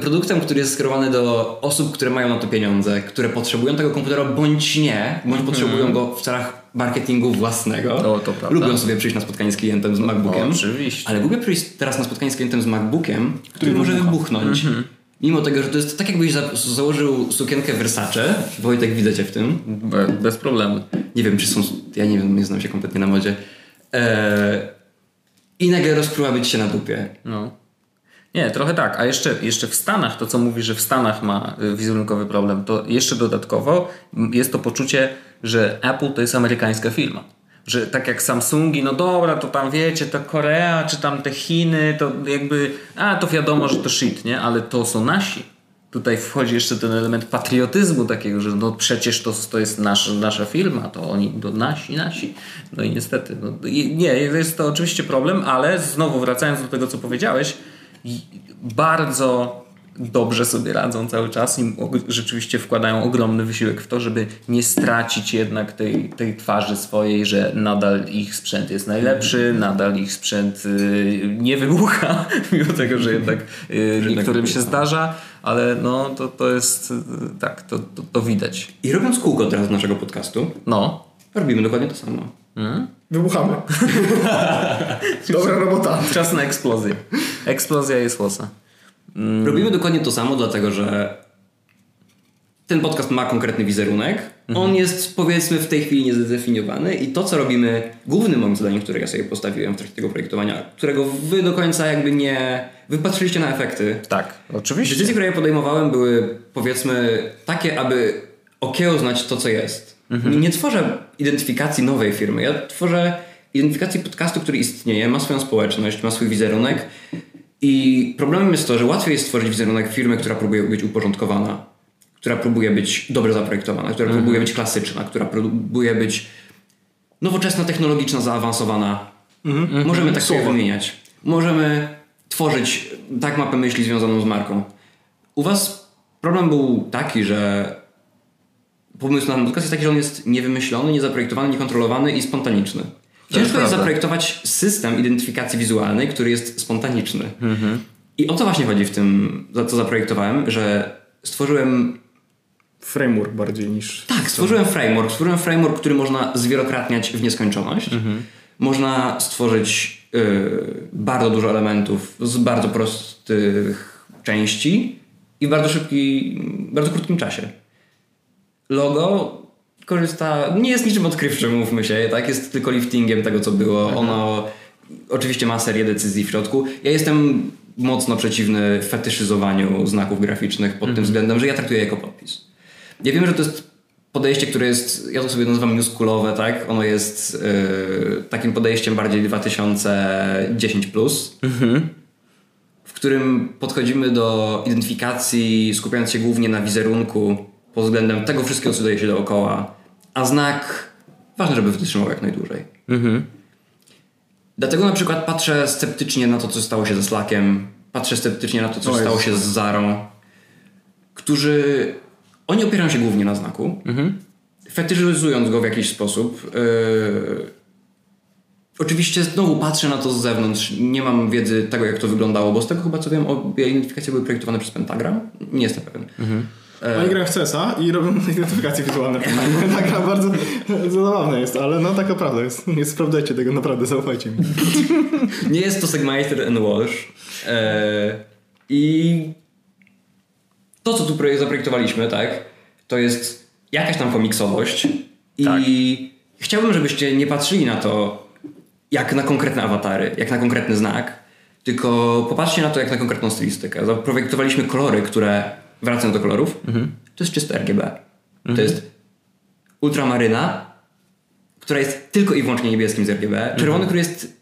produktem, który jest skierowany do osób, które mają na to pieniądze, które potrzebują tego komputera bądź nie, bądź potrzebują go w celach marketingu własnego. To- to prawda. Lubią sobie przyjść na spotkanie z klientem z MacBookiem. Oczywiście. Ale lubię przyjść teraz na spotkanie z klientem z MacBookiem, który może wybuchnąć. Mhm. Mimo tego, że to jest tak jakbyś za- założył sukienkę Versace. Wojtek, widzę cię w tym. Be, bez problemu. Nie wiem, czy są... Ja nie wiem, nie znam się kompletnie na modzie. Eee, I nagle rozpruła być się na dupie. No. Nie, trochę tak. A jeszcze, jeszcze w Stanach, to co mówi, że w Stanach ma y, wizerunkowy problem, to jeszcze dodatkowo jest to poczucie, że Apple to jest amerykańska firma. Że tak jak Samsungi, no dobra, to tam wiecie, to Korea, czy tam te Chiny, to jakby, a to wiadomo, że to shit, nie? Ale to są nasi. Tutaj wchodzi jeszcze ten element patriotyzmu takiego, że no przecież to, to jest nasz, nasza firma, to oni, to nasi, nasi. No i niestety, no, nie, jest to oczywiście problem, ale znowu wracając do tego, co powiedziałeś, bardzo dobrze sobie radzą cały czas i rzeczywiście wkładają ogromny wysiłek w to, żeby nie stracić jednak tej, tej twarzy swojej, że nadal ich sprzęt jest najlepszy, nadal ich sprzęt y, nie wybucha, [laughs] mimo tego, że jednak y, niektórym się zdarza, ale no to, to jest y, tak, to, to, to widać. I robiąc kółko teraz naszego podcastu, No. robimy dokładnie to samo. Wybuchamy. [laughs] Dobra robota. Czas na eksplozję. Eksplozja jest łosa. Robimy dokładnie to samo, dlatego że ten podcast ma konkretny wizerunek. On jest powiedzmy w tej chwili niezdefiniowany i to, co robimy, głównym moim zadaniem, które ja sobie postawiłem w trakcie tego projektowania, którego wy do końca jakby nie... Wy patrzyliście na efekty. Tak, oczywiście. Decyzje, które ja podejmowałem były powiedzmy takie, aby okiełznać to, co jest. Nie, nie tworzę identyfikacji nowej firmy. Ja tworzę identyfikacji podcastu, który istnieje, ma swoją społeczność, ma swój wizerunek i problemem jest to, że łatwiej jest stworzyć wizerunek firmy, która próbuje być uporządkowana, która próbuje być dobrze zaprojektowana, która próbuje być klasyczna, która próbuje być nowoczesna, technologiczna, zaawansowana. Możemy tak sobie wymieniać. Możemy tworzyć tak mapę myśli związaną z marką. U was problem był taki, że pomysł na podcast jest taki, że on jest niewymyślony, niezaprojektowany, niekontrolowany i spontaniczny. Ciężko jest prawda. zaprojektować system identyfikacji wizualnej, który jest spontaniczny. I o to właśnie chodzi w tym, za co zaprojektowałem, że stworzyłem Framework bardziej niż... tak, stworzyłem framework. Stworzyłem framework, który można zwielokrotniać w nieskończoność. Można stworzyć y, bardzo dużo elementów z bardzo prostych części i w bardzo szybki, bardzo krótkim czasie. Logo korzysta, nie jest niczym odkrywczym, mówmy się, tak? Jest tylko liftingiem tego, co było. Ono oczywiście ma serię decyzji w środku. Ja jestem mocno przeciwny fetyszyzowaniu znaków graficznych pod tym względem, że ja traktuję jako podpis. Ja wiem, że to jest podejście, które jest, ja to sobie nazywam newschoolowe, tak? Ono jest yy, takim podejściem bardziej 2010+, plus, w którym podchodzimy do identyfikacji skupiając się głównie na wizerunku pod względem tego wszystkiego, co dzieje się dookoła, a znak ważne, żeby wytrzymał jak najdłużej. Dlatego na przykład patrzę sceptycznie na to, co stało się ze Slackiem, patrzę sceptycznie na to, co stało się z Zarą, którzy oni opierają się głównie na znaku, fetyszyzując go w jakiś sposób. Yy, Oczywiście znowu patrzę na to z zewnątrz, nie mam wiedzy tego, jak to wyglądało, bo z tego chyba co wiem, obie identyfikacje były projektowane przez Pentagram. Nie jestem pewien. Oni grają w CS-a i robią [laughs] identyfikacje wizualne. [laughs] tak, gra bardzo, bardzo zabawne jest, ale no taka prawda jest. Nie sprawdzajcie tego, naprawdę, zaufajcie mi. [laughs] Nie jest to Segmaster and Walsh. E, I to, co tu projekt- zaprojektowaliśmy, tak, to jest jakaś tam komiksowość. I chciałbym, żebyście nie patrzyli na to jak na konkretne awatary, jak na konkretny znak, tylko popatrzcie na to jak na konkretną stylistykę. Zaprojektowaliśmy kolory, które, wracając do kolorów, to jest czyste RGB. To jest ultramaryna, która jest tylko i wyłącznie niebieskim z RGB, czerwony, który jest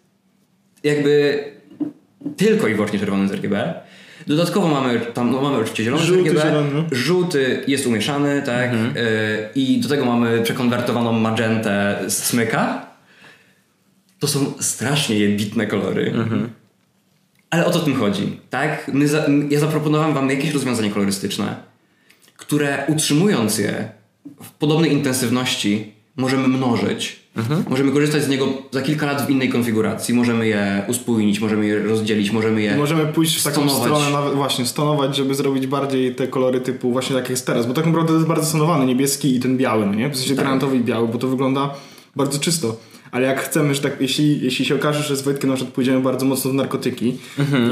jakby tylko i wyłącznie czerwony z RGB. Dodatkowo mamy tam, no mamy oczywiście zielony Żółty, z RGB. zielony. Żółty jest umieszany, tak. y, I do tego mamy przekonwertowaną magentę z smyka. To są strasznie jebitne kolory. Ale o to tym chodzi, tak? My za, ja zaproponowałem wam jakieś rozwiązanie kolorystyczne, które utrzymując je w podobnej intensywności możemy mnożyć. Możemy korzystać z niego za kilka lat w innej konfiguracji. Możemy je uspójnić, możemy je rozdzielić, możemy je Możemy pójść w taką stonować. stronę, nawet właśnie stonować, żeby zrobić bardziej te kolory typu właśnie tak jak jest teraz, bo tak naprawdę to jest bardzo stonowany, niebieski i ten biały, no nie? W sensie granatowy i biały, bo to wygląda bardzo czysto. Ale jak chcemy, że tak, jeśli, jeśli się okaże, że z Wojtkiem na przykład pójdziemy bardzo mocno w narkotyki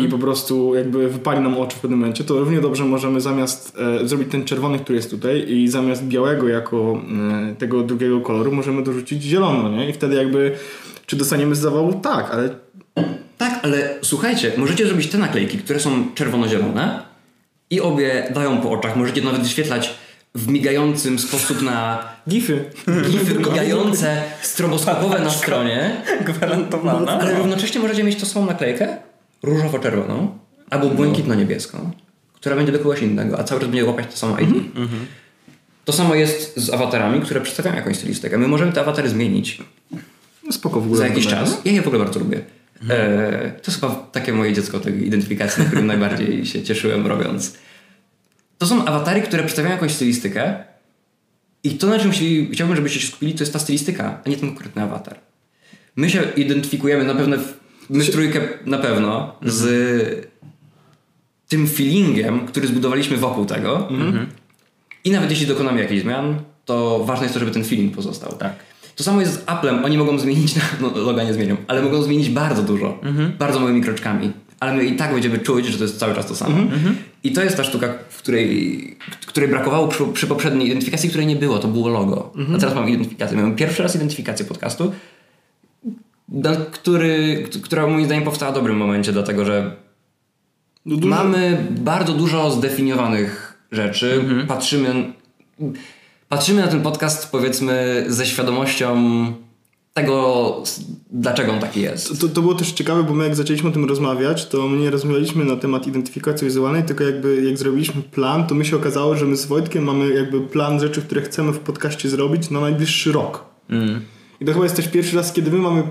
i po prostu jakby wypali nam oczy w pewnym momencie, to równie dobrze możemy zamiast e, zrobić ten czerwony, który jest tutaj i zamiast białego jako e, tego drugiego koloru, możemy dorzucić zielono, nie? I wtedy jakby, czy dostaniemy z zawału? Tak, ale Tak, ale słuchajcie, możecie zrobić te naklejki, które są czerwono-zielone i obie dają po oczach. Możecie nawet wyświetlać w migającym sposób na gify. gify migające, stroboskopowe na stronie, Gwarantowana. ale równocześnie możecie mieć tą samą naklejkę różowo-czerwoną albo błękitno-niebieską, która będzie do kogoś innego, a cały czas będzie łapać to samo ID. To samo jest z awatarami, które przedstawiają jakąś stylistykę. My możemy te awatary zmienić No spoko w ogóle. za jakiś czas. Ja je w ogóle bardzo lubię. E, to jest chyba takie moje dziecko tej identyfikacji, na którym najbardziej się cieszyłem robiąc. To są awatary, które przedstawiają jakąś stylistykę i to, na czym chcieli- chciałbym, żebyście się skupili, to jest ta stylistyka, a nie ten konkretny awatar. My się identyfikujemy na pewno, w- my trójkę na pewno, z tym feelingiem, który zbudowaliśmy wokół tego. I nawet jeśli dokonamy jakichś zmian, to ważne jest to, żeby ten feeling pozostał. Tak. To samo jest z Applem. Oni mogą zmienić, [laughs] no loga nie zmienią, ale mogą zmienić bardzo dużo. Bardzo małymi kroczkami. Ale my i tak będziemy czuć, że to jest cały czas to samo. I to jest ta sztuka, w której, której brakowało przy, przy poprzedniej identyfikacji, której nie było. To było logo. A teraz mamy identyfikację. Mamy pierwszy raz identyfikację podcastu, który, która moim zdaniem powstała w dobrym momencie, dlatego że No dużo- Mamy bardzo dużo zdefiniowanych rzeczy. Patrzymy, patrzymy na ten podcast, powiedzmy, ze świadomością tego, dlaczego on taki jest. To, to było też ciekawe, bo my jak zaczęliśmy o tym rozmawiać, to my nie rozmawialiśmy na temat identyfikacji wizualnej, tylko jakby jak zrobiliśmy plan, to mi się okazało, że my z Wojtkiem mamy jakby plan rzeczy, które chcemy w podcaście zrobić na najbliższy rok. I to chyba jest też pierwszy raz, kiedy my mamy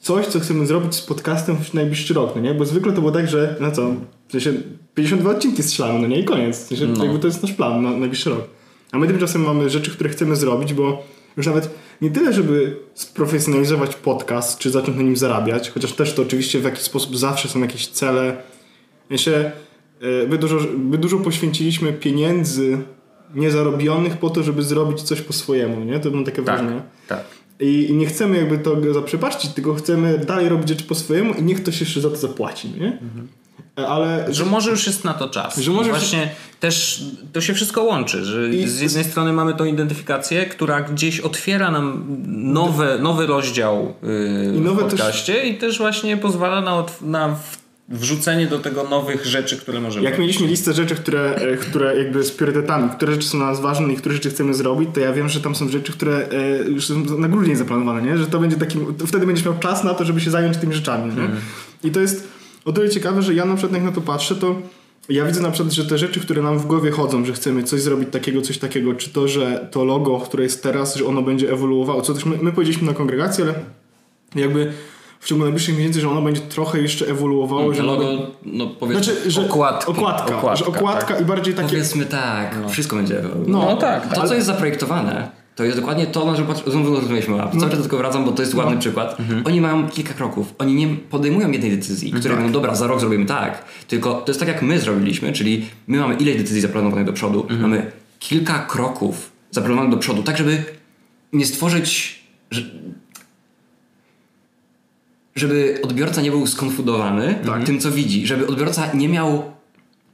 coś, co chcemy zrobić z podcastem w najbliższy rok, no nie? Bo zwykle to było tak, że no co, w sensie 52 odcinki strzelamy, no nie? I koniec. W sensie No. jakby to jest nasz plan na najbliższy rok. A my tymczasem mamy rzeczy, które chcemy zrobić, bo już nawet nie tyle, żeby sprofesjonalizować podcast, czy zacząć na nim zarabiać, chociaż też to oczywiście w jakiś sposób zawsze są jakieś cele. Ja się, e, my dużo, my dużo poświęciliśmy pieniędzy niezarobionych po to, żeby zrobić coś po swojemu, nie? To mam takie Tak, wrażenie. tak. I, I nie chcemy jakby to zaprzepaścić, tylko chcemy dalej robić rzeczy po swojemu i niech ktoś jeszcze za to zapłaci, nie? Mhm. E, Ale Że może już jest na to czas. Że może już- właśnie też to się wszystko łączy, że I- z jednej strony mamy tą identyfikację, która gdzieś otwiera nam nowe, nowy rozdział yy, I nowe w też- podcaście i też właśnie pozwala na, na wrzucenie do tego nowych rzeczy, które możemy jak mieliśmy listę rzeczy, które, e, które jakby z priorytetami, które rzeczy są dla nas ważne i które rzeczy chcemy zrobić, to ja wiem, że tam są rzeczy, które e, już są na grudzień zaplanowane, nie? Że to będzie takim, wtedy będziesz miał czas na to, żeby się zająć tymi rzeczami, nie? I to jest o tyle ciekawe, że ja na przykład jak na to patrzę, to ja widzę na przykład, że te rzeczy, które nam w głowie chodzą, że chcemy coś zrobić takiego, coś takiego, czy to, że to logo, które jest teraz, że ono będzie ewoluowało, co też my, my powiedzieliśmy na kongregacji, ale jakby w ciągu najbliższych miesięcy, że ono będzie trochę jeszcze ewoluowało, że To ono logo, no powiedzmy, znaczy, że Okładki. okładka, Okładka, że okładka i bardziej takie... powiedzmy tak, wszystko będzie. No, No tak, To, ale- co jest zaprojektowane, to jest dokładnie to, na patrz- znowu rozumieliśmy. A cały czas tylko wracam, bo to jest ładny przykład. Oni mają kilka kroków. Oni nie podejmują jednej decyzji, które mówią, dobra, za rok zrobimy tak. Tylko to jest tak, jak my zrobiliśmy, czyli my mamy ile decyzji zaplanowanych do przodu. Mamy kilka kroków zaplanowanych do przodu, tak żeby nie stworzyć... Że, żeby odbiorca nie był skonfudowany tym, co widzi. Żeby odbiorca nie miał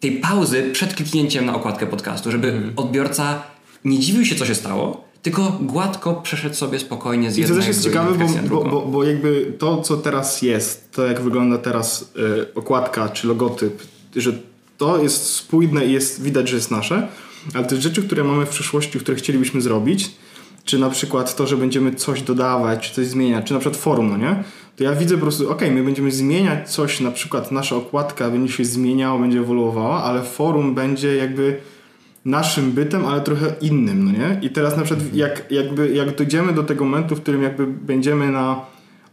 tej pauzy przed kliknięciem na okładkę podcastu, żeby Mhm. odbiorca nie dziwił się, co się stało, tylko gładko przeszedł sobie spokojnie z I to jednej też jest ciekawe, bo, bo, bo jakby to, co teraz jest, to jak wygląda teraz y, okładka czy logotyp, że to jest spójne i jest, widać, że jest nasze, ale te rzeczy, które mamy w przyszłości, które chcielibyśmy zrobić, czy na przykład to, że będziemy coś dodawać, czy coś zmieniać, czy na przykład forum, no nie? To ja widzę po prostu, ok, my będziemy zmieniać coś, na przykład nasza okładka będzie się zmieniała, będzie ewoluowała, ale forum będzie jakby naszym bytem, ale trochę innym, no nie? I teraz na przykład jak, jakby, jak dojdziemy do tego momentu, w którym jakby będziemy na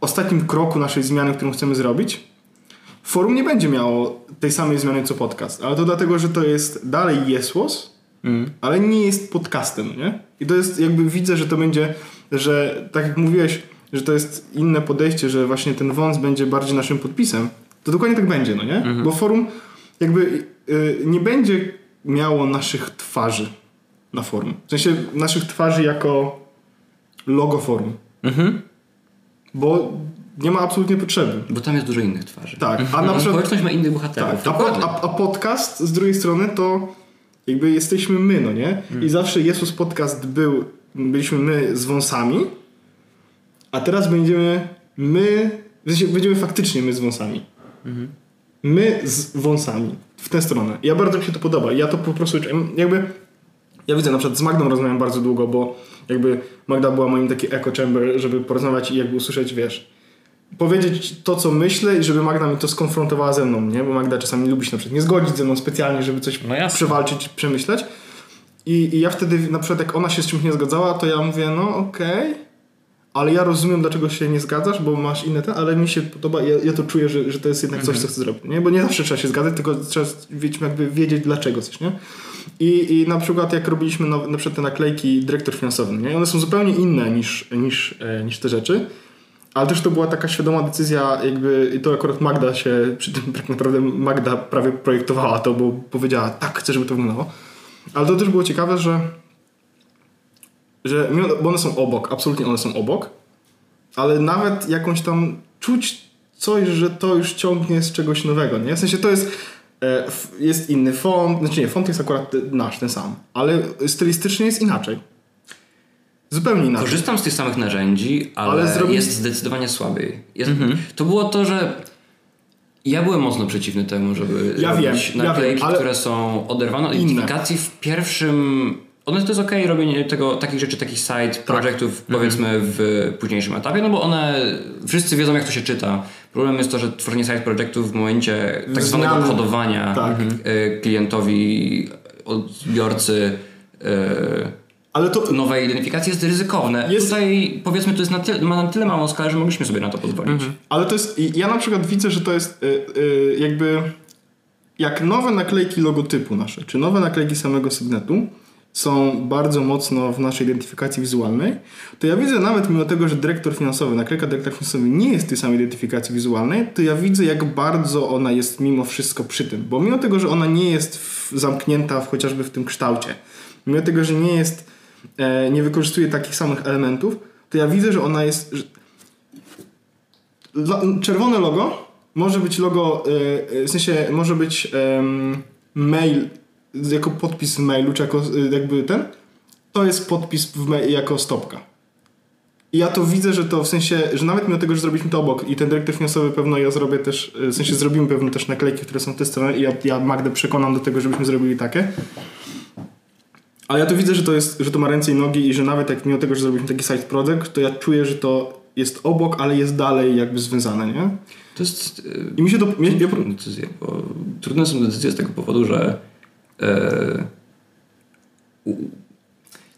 ostatnim kroku naszej zmiany, którą chcemy zrobić, forum nie będzie miało tej samej zmiany co podcast, ale to dlatego, że to jest dalej Jesłos, ale nie jest podcastem, no nie? I to jest jakby widzę, że to będzie, że tak jak mówiłeś, że to jest inne podejście, że właśnie ten wąs będzie bardziej naszym podpisem, to dokładnie tak będzie, no nie? Bo forum jakby y, nie będzie miało naszych twarzy na forum. W sensie naszych twarzy jako logo forum. Bo nie ma absolutnie potrzeby. Bo tam jest dużo innych twarzy. Tak, a na A przykład społeczność ma innych bohaterów. Tak, a, a, a podcast z drugiej strony to jakby jesteśmy my, no nie? I zawsze Jezus Podcast był, byliśmy my z wąsami, a teraz będziemy my, w sensie będziemy faktycznie my z wąsami. My z wąsami. W tę stronę. Ja bardzo mi się to podoba. Ja to po prostu jakby ja widzę na przykład z Magdą rozmawiam bardzo długo, bo jakby Magda była moim taki echo chamber, żeby porozmawiać i jakby usłyszeć, wiesz, powiedzieć to, co myślę i żeby Magda mi to skonfrontowała ze mną, nie? Bo Magda czasami lubi się na przykład nie zgodzić ze mną specjalnie, żeby coś No jasne. przewalczyć, przemyśleć. I, I ja wtedy, na przykład jak ona się z czymś nie zgadzała, to ja mówię, no okej, ale ja rozumiem, dlaczego się nie zgadzasz, bo masz inne te, ale mi się podoba, ja, ja to czuję, że, że to jest jednak coś, co chcę zrobić, nie? Bo nie zawsze trzeba się zgadzać, tylko trzeba wiedzieć, jakby wiedzieć dlaczego coś, nie? I, I na przykład jak robiliśmy now, na przykład te naklejki dyrektor finansowy, nie? One są zupełnie inne niż, niż, e, niż te rzeczy. Ale też to była taka świadoma decyzja, jakby i to akurat Magda się, przy tym tak naprawdę Magda prawie projektowała to, bo powiedziała, tak, chcę, żeby to wyglądało. Ale to też było ciekawe, że, że bo one są obok, absolutnie one są obok, ale nawet jakąś tam czuć coś, że to już ciągnie z czegoś nowego, nie? W sensie to jest, e, jest inny font, znaczy nie, font jest akurat nasz, ten sam, ale stylistycznie jest inaczej. Zupełnie inaczej. Korzystam z tych samych narzędzi, ale, Ale zrobi- jest zdecydowanie słabiej. Jest, To było to, że ja byłem mocno przeciwny temu, żeby Ja robić wiem, ja naklejki, wiem, ale- które są oderwane od identyfikacji w pierwszym... One to jest okej robienie tego, takich rzeczy, takich side Tak. projektów Mhm. powiedzmy w późniejszym etapie, no bo one wszyscy wiedzą jak to się czyta. Problem jest to, że tworzenie side projektów w momencie tak zwanego Zmiany. kodowania Tak. e, klientowi, odbiorcy e, Ale to, nowej identyfikacji jest ryzykowne. Jest- Tutaj powiedzmy to jest na tyle, ma na tyle małą skalę, że mogliśmy sobie na to pozwolić. Mhm. Ale to jest. Ja na przykład widzę, że to jest y, y, jakby. Jak nowe naklejki logotypu nasze, czy nowe naklejki samego Sygnetu są bardzo mocno w naszej identyfikacji wizualnej, to ja widzę nawet mimo tego, że dyrektor finansowy, naklejka dyrektor finansowy nie jest tej samej identyfikacji wizualnej, to ja widzę jak bardzo ona jest mimo wszystko przy tym. Bo mimo tego, że ona nie jest w, zamknięta w, chociażby w tym kształcie, mimo tego, że nie jest, e, nie wykorzystuje takich samych elementów, to ja widzę, że ona jest, że Lo- czerwone logo może być logo, y, y, w sensie może być mail jako podpis w mailu, czy jako y, jakby ten. To jest podpis w mail, jako stopka. I ja to widzę, że to w sensie, że nawet mimo tego, że zrobiliśmy to obok i ten dyrektor finansowy pewno ja zrobię też, y, w sensie zrobimy pewno też naklejki, które są w tej stronie i ja, ja Magdę przekonam do tego, żebyśmy zrobili takie. Ale ja to widzę, że to, jest, że to ma ręce i nogi i że nawet jak mimo tego, że zrobiliśmy taki side project, to ja czuję, że to jest obok, ale jest dalej jakby związane, nie? To jest yy, I mi się to... Ja, decyzje, bo trudne są decyzje z tego powodu, że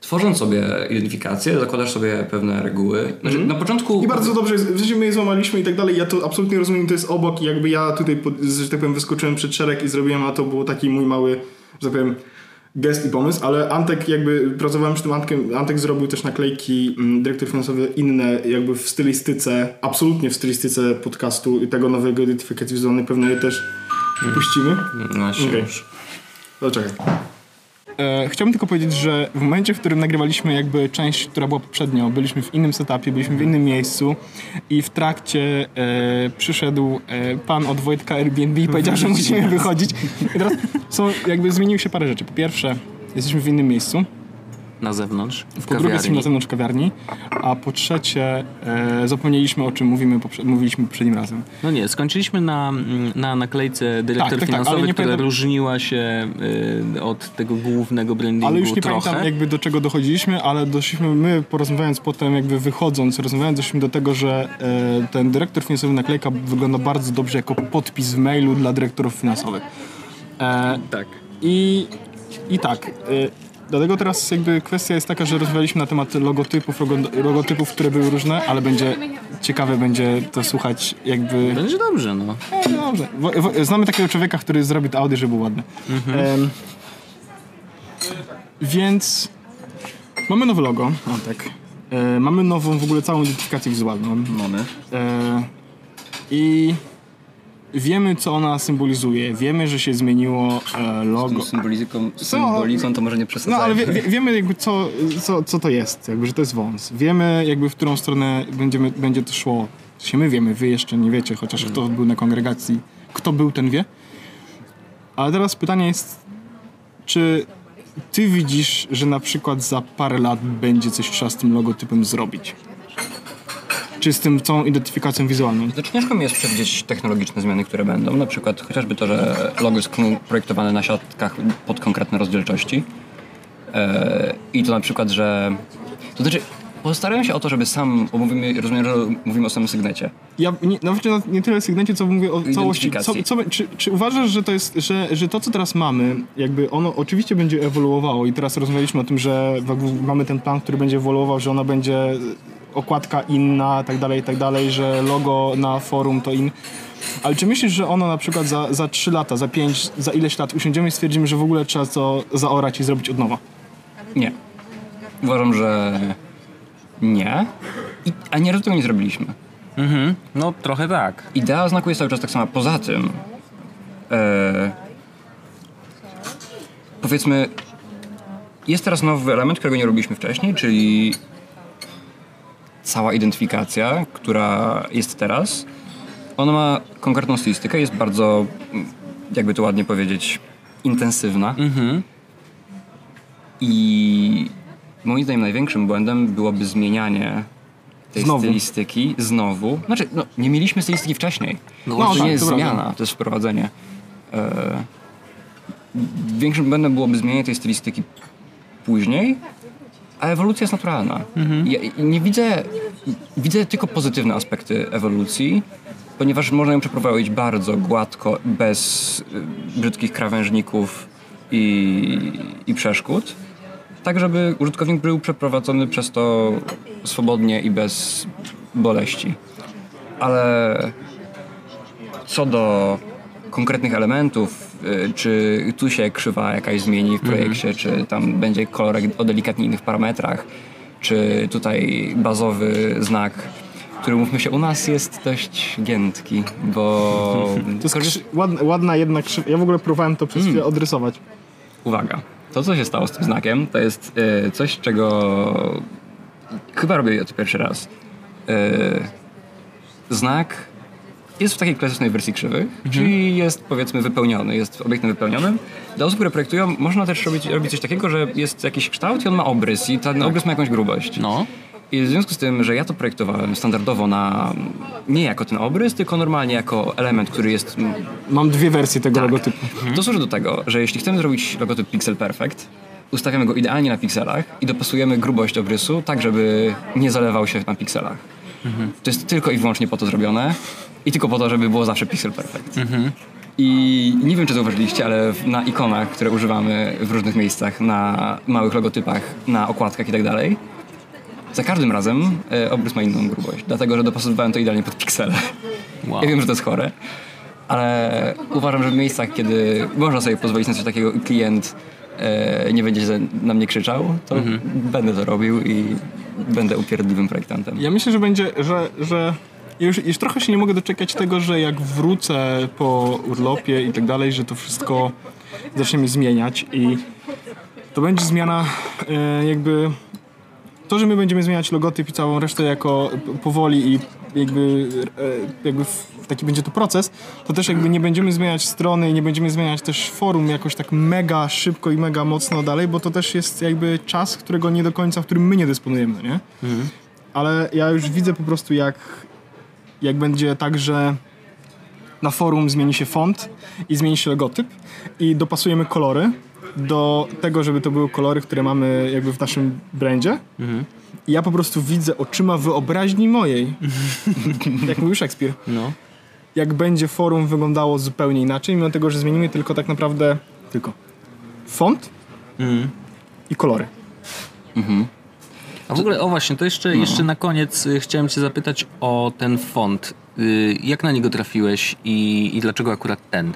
tworząc sobie identyfikację, zakładasz sobie pewne reguły. Znaczy, Na początku. I bardzo dobrze, w sensie my je złamaliśmy i tak dalej, ja to absolutnie rozumiem, to jest obok i jakby ja tutaj, że tak powiem, wyskoczyłem przed szereg i zrobiłem, a to był taki mój mały, że tak powiem, gest i pomysł, ale Antek jakby, pracowałem przy tym Antkiem, Antek zrobił też naklejki, mm, dyrektor finansowy inne jakby w stylistyce, absolutnie w stylistyce podcastu i tego nowego identyfikacji wizualnej, pewnie je też puścimy. No Okej. już. No czekaj. E, chciałbym tylko powiedzieć, że w momencie, w którym nagrywaliśmy jakby część, która była poprzednio, byliśmy w innym setupie, byliśmy w innym miejscu i w trakcie e, przyszedł e, pan od Wojtka Airbnb i powiedział, że musimy [laughs] wychodzić. I teraz są, jakby zmieniły się parę rzeczy. Po pierwsze, jesteśmy w innym miejscu. Na zewnątrz, w Po drugie, jesteśmy na zewnątrz kawiarni. A po trzecie, e, zapomnieliśmy o czym mówimy, poprze- mówiliśmy poprzednim razem. No nie, skończyliśmy na, na naklejce dyrektor Tak, tak, tak, finansowy, nie która pamiętam- różniła się y, od tego głównego brandingu Ale już nie trochę. pamiętam jakby do czego dochodziliśmy, ale doszliśmy, my porozmawiając potem, jakby wychodząc, rozmawiając, doszliśmy do tego, że e, ten dyrektor finansowy naklejka wygląda bardzo dobrze jako podpis w mailu dla dyrektorów finansowych. E, Tak. i, I tak. Dlatego teraz jakby kwestia jest taka, że rozmawialiśmy na temat logotypów, logo- logotypów, które były różne, ale będzie ciekawe będzie to słuchać jakby... Będzie dobrze, no. E, dobrze. Znamy takiego człowieka, który zrobi to Audi, żeby był ładny. Em, więc mamy nowe logo. O, tak. E, mamy nową w ogóle całą identyfikację wizualną. Mamy. E, I wiemy, co ona symbolizuje. Wiemy, że się zmieniło e, logo. Symboliką, symboliką to może nie No, przesadzajmy. ale wie, wie, wiemy jakby co, co, co to jest, jakby, że to jest wąs. Wiemy jakby w którą stronę będziemy, będzie to szło. Się my wiemy, wy jeszcze nie wiecie, chociaż kto był na kongregacji. Kto był, ten wie. Ale teraz pytanie jest, czy ty widzisz, że na przykład za parę lat będzie coś trzeba z tym logotypem zrobić? Czy z tym całą identyfikacją wizualną? Znaczy ciężko mi jest przewidzieć technologiczne zmiany, które będą. Na przykład chociażby to, że logo jest projektowane na siatkach pod konkretne rozdzielczości. E, I to na przykład, że... To znaczy, postarałem się o to, żeby sam, bo mówimy, rozumiem, że mówimy o samym sygnecie. Ja nie, nawet nie, nie tyle sygnecie, co mówię o całości. Co, co, czy, czy uważasz, że to jest, że, że to, co teraz mamy, jakby ono oczywiście będzie ewoluowało i teraz rozmawialiśmy o tym, że mamy ten plan, który będzie ewoluował, że ona będzie okładka inna, tak dalej, tak dalej, że logo na forum to in. Ale czy myślisz, że ono na przykład za, za 3 lata, za 5, za ileś lat usiądziemy i stwierdzimy, że w ogóle trzeba to zaorać i zrobić od nowa? Nie. Uważam, że nie. I, a nieraz tego nie zrobiliśmy. Mhm. No trochę tak. Idea znaku jest cały czas tak sama. Poza tym, e, powiedzmy, jest teraz nowy element, którego nie robiliśmy wcześniej, czyli cała identyfikacja, która jest teraz. Ona ma konkretną stylistykę, jest bardzo, jakby to ładnie powiedzieć, intensywna. I moim zdaniem największym błędem byłoby zmienianie tej Znowu. stylistyki znowu. Znaczy, no, nie mieliśmy stylistyki wcześniej. No, to tak, nie jest to prawda. zmiana, to jest wprowadzenie. E, większym błędem byłoby zmienienie tej stylistyki później, a ewolucja jest naturalna. Ja nie widzę, widzę tylko pozytywne aspekty ewolucji, ponieważ można ją przeprowadzić bardzo gładko, bez y, brzydkich krawężników i, i przeszkód, tak żeby użytkownik był przeprowadzony przez to swobodnie i bez boleści. Ale co do konkretnych elementów, czy tu się krzywa jakaś zmieni w projekcie, czy tam będzie kolorek o delikatnie innych parametrach, czy tutaj bazowy znak, który mówmy się u nas jest dość giętki, bo To jest ładna, ładna jedna krzywa. Ja w ogóle próbowałem to przez chwilę odrysować. Uwaga, to co się stało z tym znakiem, to jest y, coś, czego chyba robię to pierwszy raz. Y, znak jest w takiej klasycznej wersji krzywych, czyli jest powiedzmy wypełniony, jest obiektem wypełnionym. Dla osób, które projektują, można też robić, robić coś takiego, że jest jakiś kształt i on ma obrys i ten obrys ma jakąś grubość. No. I w związku z tym, że ja to projektowałem standardowo na nie jako ten obrys, tylko normalnie jako element, który jest Mam dwie wersje tego logotypu. to służy do tego, że jeśli chcemy zrobić logotyp Pixel Perfect, ustawiamy go idealnie na pikselach i dopasujemy grubość obrysu tak, żeby nie zalewał się na pikselach. To jest tylko i wyłącznie po to zrobione i tylko po to, żeby było zawsze Pixel Perfect. I nie wiem, czy zauważyliście, ale na ikonach, które używamy w różnych miejscach, na małych logotypach, na okładkach i tak dalej, za każdym razem e, obrys ma inną grubość, dlatego że dopasowywałem to idealnie pod piksele. Wow. [laughs] Ja wiem, że to jest chore, ale uważam, że w miejscach, kiedy można sobie pozwolić na coś takiego i klient e, nie będzie na mnie krzyczał, to będę to robił i będę upierdliwym projektantem. Ja myślę, że będzie, że, że już, już trochę się nie mogę doczekać tego, że jak wrócę po urlopie i tak dalej, że to wszystko zacznie mi zmieniać i to będzie zmiana e, jakby to, że my będziemy zmieniać logotyp i całą resztę jako powoli i jakby, e, jakby taki będzie to proces, to też jakby nie będziemy zmieniać strony i nie będziemy zmieniać też forum jakoś tak mega szybko i mega mocno dalej, bo to też jest jakby czas, którego nie do końca, w którym my nie dysponujemy, nie? Ale ja już widzę po prostu jak, jak będzie tak, że na forum zmieni się font i zmieni się logotyp i dopasujemy kolory do tego, żeby to były kolory, które mamy jakby w naszym brandzie. I ja po prostu widzę oczyma wyobraźni mojej, [laughs] jak mówił Szekspir, No. jak będzie forum wyglądało zupełnie inaczej, mimo tego, że zmienimy tylko tak naprawdę tylko font i kolory. A w ogóle, o właśnie, to jeszcze, jeszcze na koniec y, chciałem cię zapytać o ten font. Y, jak na niego trafiłeś i, i dlaczego akurat ten?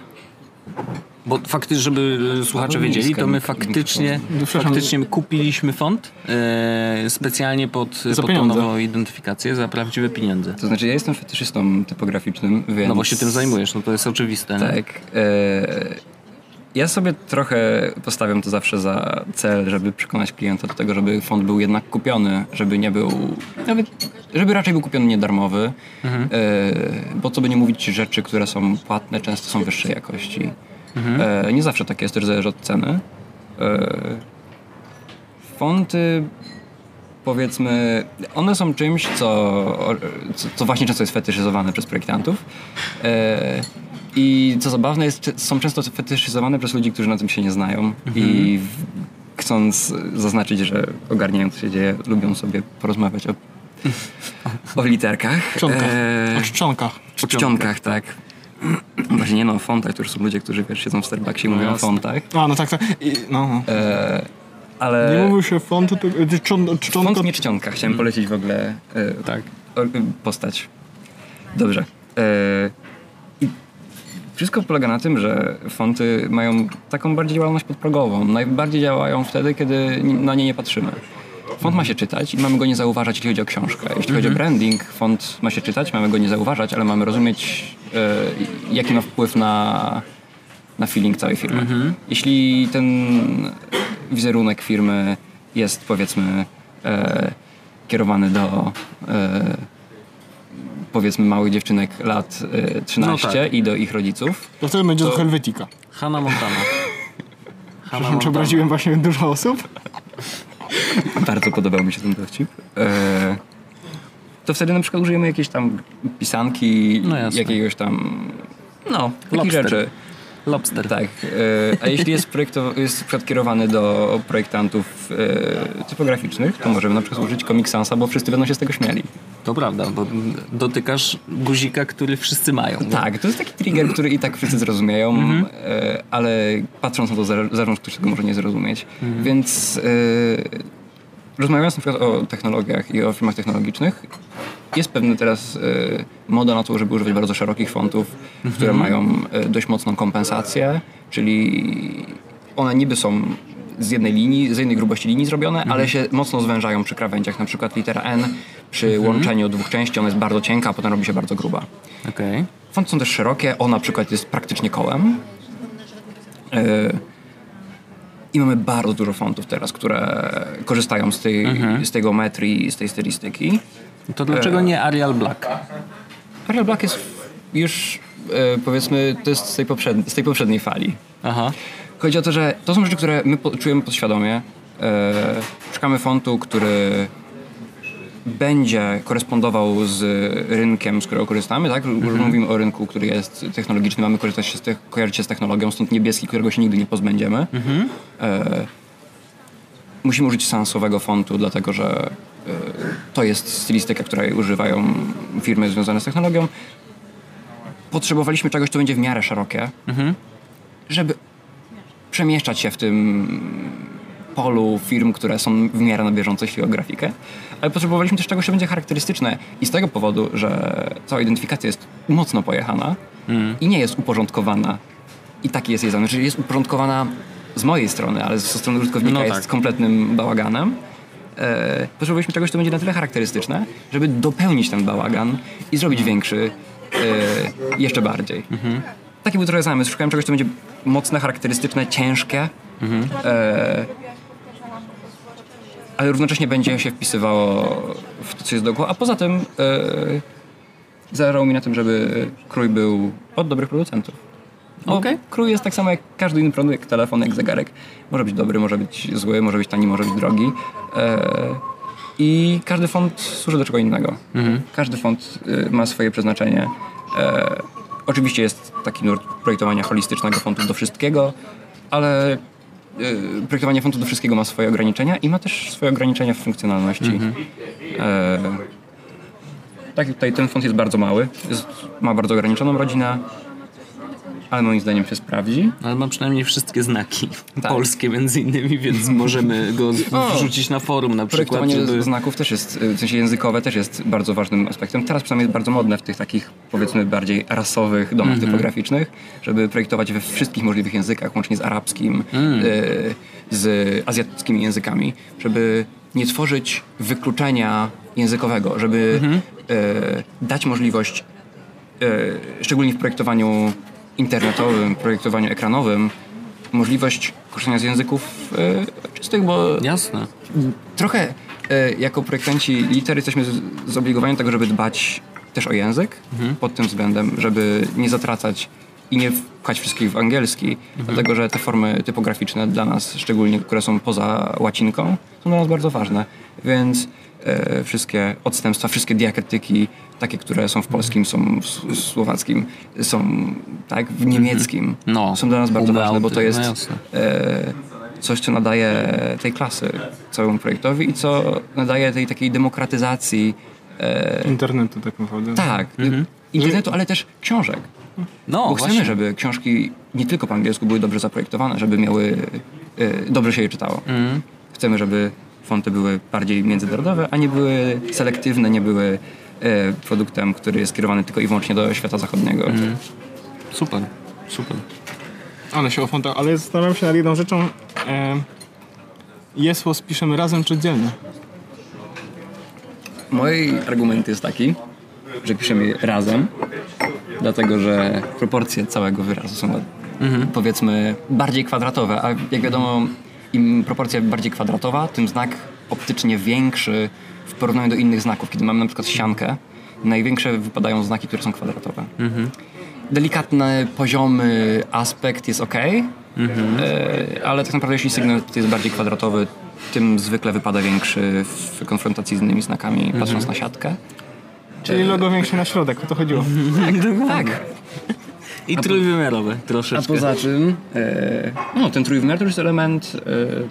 Bo faktycznie, żeby słuchacze wiedzieli, to my faktycznie, faktycznie kupiliśmy font e, specjalnie pod, pod tą pieniądze. nową identyfikację za prawdziwe pieniądze. To znaczy ja jestem fetyszystą typograficznym, więc... No bo się tym zajmujesz, no to jest oczywiste. Tak. E, ja sobie trochę postawiam to zawsze za cel, żeby przekonać klienta do tego, żeby font był jednak kupiony, żeby nie był, nawet, żeby raczej był kupiony niedarmowy, Mhm. e, bo co by nie mówić, rzeczy, które są płatne, często są wyższej jakości. Mhm. E, nie zawsze tak jest, też zależy od ceny. E, fonty powiedzmy, one są czymś, co, co, co właśnie często jest fetyszyzowane przez projektantów. E, I co zabawne, jest, są często fetyszyzowane przez ludzi, którzy na tym się nie znają i w, chcąc zaznaczyć, że ogarniają co się dzieje, lubią sobie porozmawiać o, o literkach. Czcionkach. E, O czcionkach. o czcionkach, tak. Właśnie nie no, o fontach, to już są ludzie, którzy wiesz, siedzą w Starbucksie i mówią o fontach. A, no tak, tak. I, no. E, ale... Nie mówił się fontu, to czczon, czczonka. Font nie czcionka. Chciałem polecić w ogóle e, Tak. o- postać. Dobrze. E, I wszystko polega na tym, że fonty mają taką bardziej działalność podprogową. Najbardziej działają wtedy, kiedy na nie nie patrzymy. Font ma się czytać i mamy go nie zauważać, jeśli chodzi o książkę. Jeśli chodzi o branding, font ma się czytać, mamy go nie zauważać, ale mamy rozumieć, e, jaki ma wpływ na, na feeling całej firmy. Jeśli ten wizerunek firmy jest powiedzmy e, kierowany do e, powiedzmy małych dziewczynek lat e, 13 No tak. i do ich rodziców, To wtedy będzie to Helvetica. Hanna Montana. [laughs] Przepraszam, czy obraziłem właśnie dużo osób? [laughs] Bardzo podobał mi się ten dowcip. E, to wtedy na przykład użyjemy jakiejś tam pisanki, No jasne. jakiegoś tam, no, takich Lobster. rzeczy. Lobster. Tak. E, a jeśli jest, projektow- jest kierowany do projektantów e, typograficznych, to możemy na przykład użyć Comic Sansa, bo wszyscy będą się z tego śmieli. To prawda, bo dotykasz guzika, który wszyscy mają. nie? Tak, to jest taki trigger, który i tak wszyscy zrozumieją, e, ale patrząc na to zarząd, ktoś tego może nie zrozumieć. Więc e, rozmawiając na przykład o technologiach i o firmach technologicznych, jest pewna teraz e, moda na to, żeby używać bardzo szerokich fontów, które mają e, dość mocną kompensację, czyli one niby są z jednej linii, z jednej grubości linii zrobione, ale się mocno zwężają przy krawędziach. Na przykład litera N przy łączeniu dwóch części, ona jest bardzo cienka, a potem robi się bardzo gruba. Okej. Fonty są też szerokie, on na przykład jest praktycznie kołem. Yy, I mamy bardzo dużo fontów teraz, które korzystają z tej, z tej geometrii, z tej stylistyki. To dlaczego nie Arial Black? Arial Black jest już, e, powiedzmy, to jest z tej, poprzedniej, z tej poprzedniej fali. Aha. Chodzi o to, że to są rzeczy, które my po, czujemy podświadomie. E, szukamy fontu, który będzie korespondował z rynkiem, z którego korzystamy, tak? Mówimy o rynku, który jest technologiczny, mamy korzystać się z te, kojarzyć się z technologią, stąd niebieski, którego się nigdy nie pozbędziemy. E, musimy użyć sensowego fontu, dlatego że e, to jest stylistyka, której używają firmy związane z technologią. Potrzebowaliśmy czegoś, co będzie w miarę szerokie, żeby przemieszczać się w tym polu firm, które są w miarę na bieżąco, jeśli o grafikę, ale potrzebowaliśmy też czegoś, co będzie charakterystyczne i z tego powodu, że cała identyfikacja jest mocno pojechana i nie jest uporządkowana i taki jest jej zamysł, czyli jest uporządkowana z mojej strony, ale ze strony użytkownika No jest tak. kompletnym bałaganem. E, potrzebowaliśmy czegoś, co będzie na tyle charakterystyczne, żeby dopełnić ten bałagan i zrobić większy e, jeszcze bardziej. Taki był trochę zamysł. Szukałem czegoś, co będzie mocne, charakterystyczne, ciężkie, e, ale równocześnie będzie się wpisywało w to, co jest dookoła. A poza tym e, zależało mi na tym, żeby krój był od dobrych producentów. Okej. krój jest tak samo jak każdy inny produkt, jak telefon, jak zegarek. Może być dobry, może być zły, może być tani, może być drogi. E, I każdy font służy do czego innego. Każdy font y, ma swoje przeznaczenie. E, oczywiście jest taki nurt projektowania holistycznego fontów do wszystkiego, ale projektowanie fontów do wszystkiego ma swoje ograniczenia i ma też swoje ograniczenia w funkcjonalności. E, tak, tutaj ten font jest bardzo mały, jest, ma bardzo ograniczoną rodzinę. Ale moim zdaniem się sprawdzi. Ale ma przynajmniej wszystkie znaki Tak. polskie między innymi, więc [laughs] możemy go O! wrzucić na forum na przykład, Projektowanie żeby... znaków też jest, w sensie językowe też jest bardzo ważnym aspektem. Teraz przynajmniej jest bardzo modne w tych takich powiedzmy bardziej rasowych domach typograficznych, żeby projektować we wszystkich możliwych językach, łącznie z arabskim, e, z azjatyckimi językami, żeby nie tworzyć wykluczenia językowego, żeby e, dać możliwość e, szczególnie w projektowaniu internetowym, projektowaniu ekranowym, możliwość korzystania z języków e, czystych, bo Jasne. trochę e, jako projektanci liter jesteśmy z- zobligowani do tego, żeby dbać też o język pod tym względem, żeby nie zatracać i nie wpchać wszystkich w angielski, dlatego że te formy typograficzne dla nas, szczególnie które są poza łacinką, są dla nas bardzo ważne. Więc wszystkie odstępstwa, wszystkie diakrytyki, takie, które są w polskim, są w słowackim, są tak, w niemieckim, No, są dla nas bardzo ważne, bo to jest no e, coś, co nadaje tej klasy całemu projektowi i co nadaje tej takiej demokratyzacji e, Internetu tak naprawdę. tak, internetu, ale też książek. No, Bo chcemy, właśnie. żeby książki nie tylko po angielsku były dobrze zaprojektowane, żeby miały, e, dobrze się je czytało. Chcemy, żeby fonty były bardziej międzynarodowe, a nie były selektywne, nie były e, produktem, który jest skierowany tylko i wyłącznie do świata zachodniego. Super, super. Ale się o fontach, ale zastanawiam się nad jedną rzeczą. E, Jesło spiszemy razem czy oddzielnie? Mój argument jest taki, że piszemy razem, dlatego że proporcje całego wyrazu są powiedzmy bardziej kwadratowe, a jak wiadomo, im proporcja bardziej kwadratowa, tym znak optycznie większy w porównaniu do innych znaków. Kiedy mamy na przykład siankę, największe wypadają znaki, które są kwadratowe. Delikatny, poziomy aspekt jest ok, ale tak naprawdę jeśli sygnet jest bardziej kwadratowy, tym zwykle wypada większy w konfrontacji z innymi znakami, patrząc na siatkę. Czyli logo większe na środek, o to chodziło. Tak. [laughs] I trójwymiarowe troszeczkę. A poza czym, e, no, ten trójwymiar to jest element, e,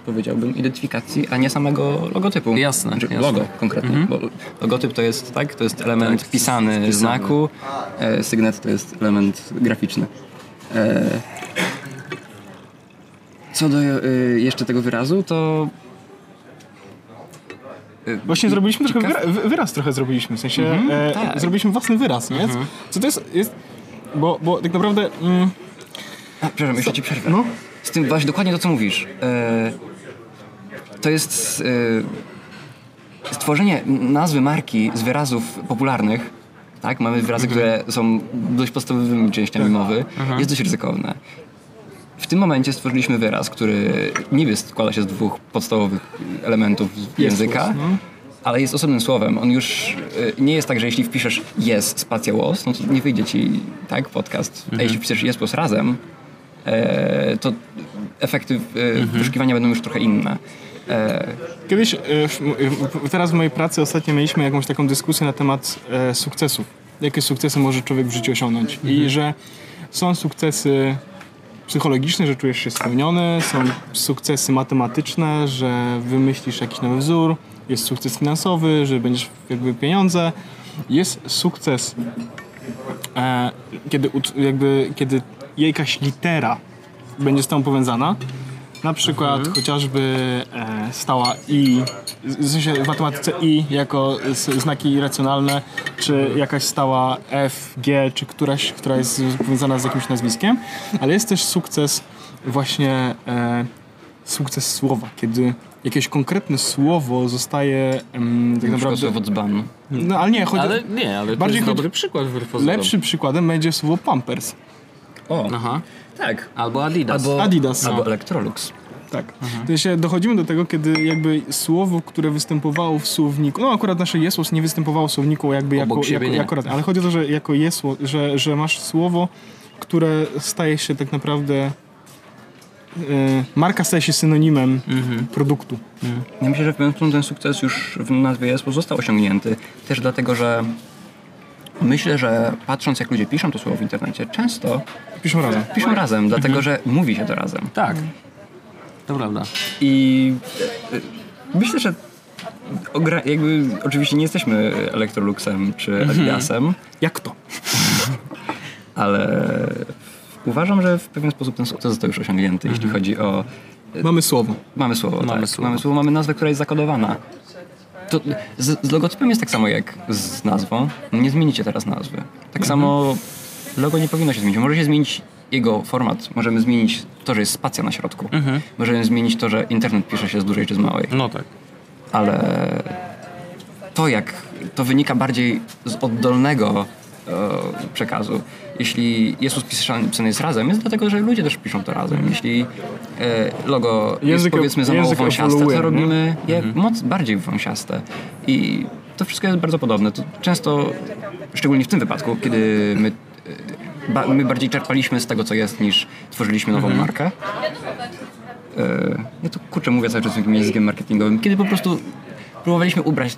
powiedziałbym, identyfikacji, a nie samego logotypu. Jasne, Znaczy, jasne. Logo konkretnie, bo logotyp to jest, tak, to jest element pisany znaku, e, sygnet to jest element graficzny. E, co do e, jeszcze tego wyrazu, to e, Właśnie zrobiliśmy trochę ciekaw- wyra- wy- wyraz trochę zrobiliśmy, w sensie e, tak. zrobiliśmy własny wyraz, nie? Co to jest, jest bo, bo tak naprawdę mm, A, przepraszam, jeszcze ci przerwę. no, Z tym właśnie dokładnie to, co mówisz. E, to jest e, stworzenie nazwy marki z wyrazów popularnych. Tak, mamy wyrazy, które są dość podstawowymi częściami mowy. Jest dość ryzykowne. W tym momencie stworzyliśmy wyraz, który niby składa się z dwóch podstawowych elementów języka, no. Ale jest osobnym słowem. On już e, nie jest tak, że jeśli wpiszesz yes, spacja was, no to nie wyjdzie ci tak podcast. A jeśli wpiszesz yes plus razem, e, to efekty e, wyszukiwania będą już trochę inne. E, Kiedyś, teraz w mojej pracy ostatnio mieliśmy jakąś taką dyskusję na temat sukcesów. Jakie sukcesy może człowiek w życiu osiągnąć? I że są sukcesy psychologiczne, że czujesz się spełniony, są sukcesy matematyczne, że wymyślisz jakiś nowy wzór, jest sukces finansowy, że będziesz jakby pieniądze. Jest sukces, e, kiedy, jakby, kiedy jakaś litera będzie z tą powiązana. Na przykład chociażby e, stała i, w sensie w matematyce i jako znaki racjonalne, czy jakaś stała F, G, czy któraś, która jest powiązana z jakimś nazwiskiem, ale jest też sukces właśnie e, sukces słowa, kiedy jakieś konkretne słowo zostaje em, tak na naprawdę... słowo dzban. No ale nie, chodzi Ale nie, ale to Bardziej jest chodzi- dobry przykład. Lepszym przykładem będzie słowo Pampers. O, Aha. tak. Albo Adidas. Albo, Adidas. Albo No. Electrolux. Tak. To się dochodzimy do tego, kiedy jakby słowo, które występowało w słowniku, no akurat nasze jesłos nie występowało w słowniku jakby jako, jako, jako raz, ale chodzi o to, że jako jesło, że, że masz słowo, które staje się tak naprawdę marka staje się synonimem produktu. Ja myślę, że w pewnym punkcie ten sukces już w nazwie JSP został osiągnięty. Też dlatego, że myślę, że patrząc jak ludzie piszą to słowo w internecie, często Piszą razem. piszą razem, dlatego że mówi się to razem. Tak. To prawda. I y, myślę, że ogra- jakby oczywiście nie jesteśmy Electroluxem czy Adidasem, Jak to? ale uważam, że w pewien sposób ten sukces został już osiągnięty, jeśli chodzi o... Mamy słowo. Mamy słowo, Mamy tak. słowo. Mamy słowo, mamy nazwę, która jest zakodowana. To z, z logotypem jest tak samo jak z nazwą. Nie zmienicie teraz nazwy. Tak samo logo nie powinno się zmienić. Może się zmienić jego format. Możemy zmienić to, że jest spacja na środku. Możemy zmienić to, że internet pisze się z dużej czy z małej. No tak. Ale to, jak to wynika bardziej z oddolnego e, przekazu. Jeśli Jezus pisany jest razem, jest dlatego, że ludzie też piszą to razem. Jeśli e, logo jest Język- powiedzmy za mało wąsiaste, to nie? robimy je moc bardziej wąsiaste. I to wszystko jest bardzo podobne. To często, szczególnie w tym wypadku, kiedy my, e, ba, my bardziej czerpaliśmy z tego, co jest, niż tworzyliśmy nową markę. E, ja tu kurczę mówię cały czas takim językiem marketingowym, kiedy po prostu próbowaliśmy ubrać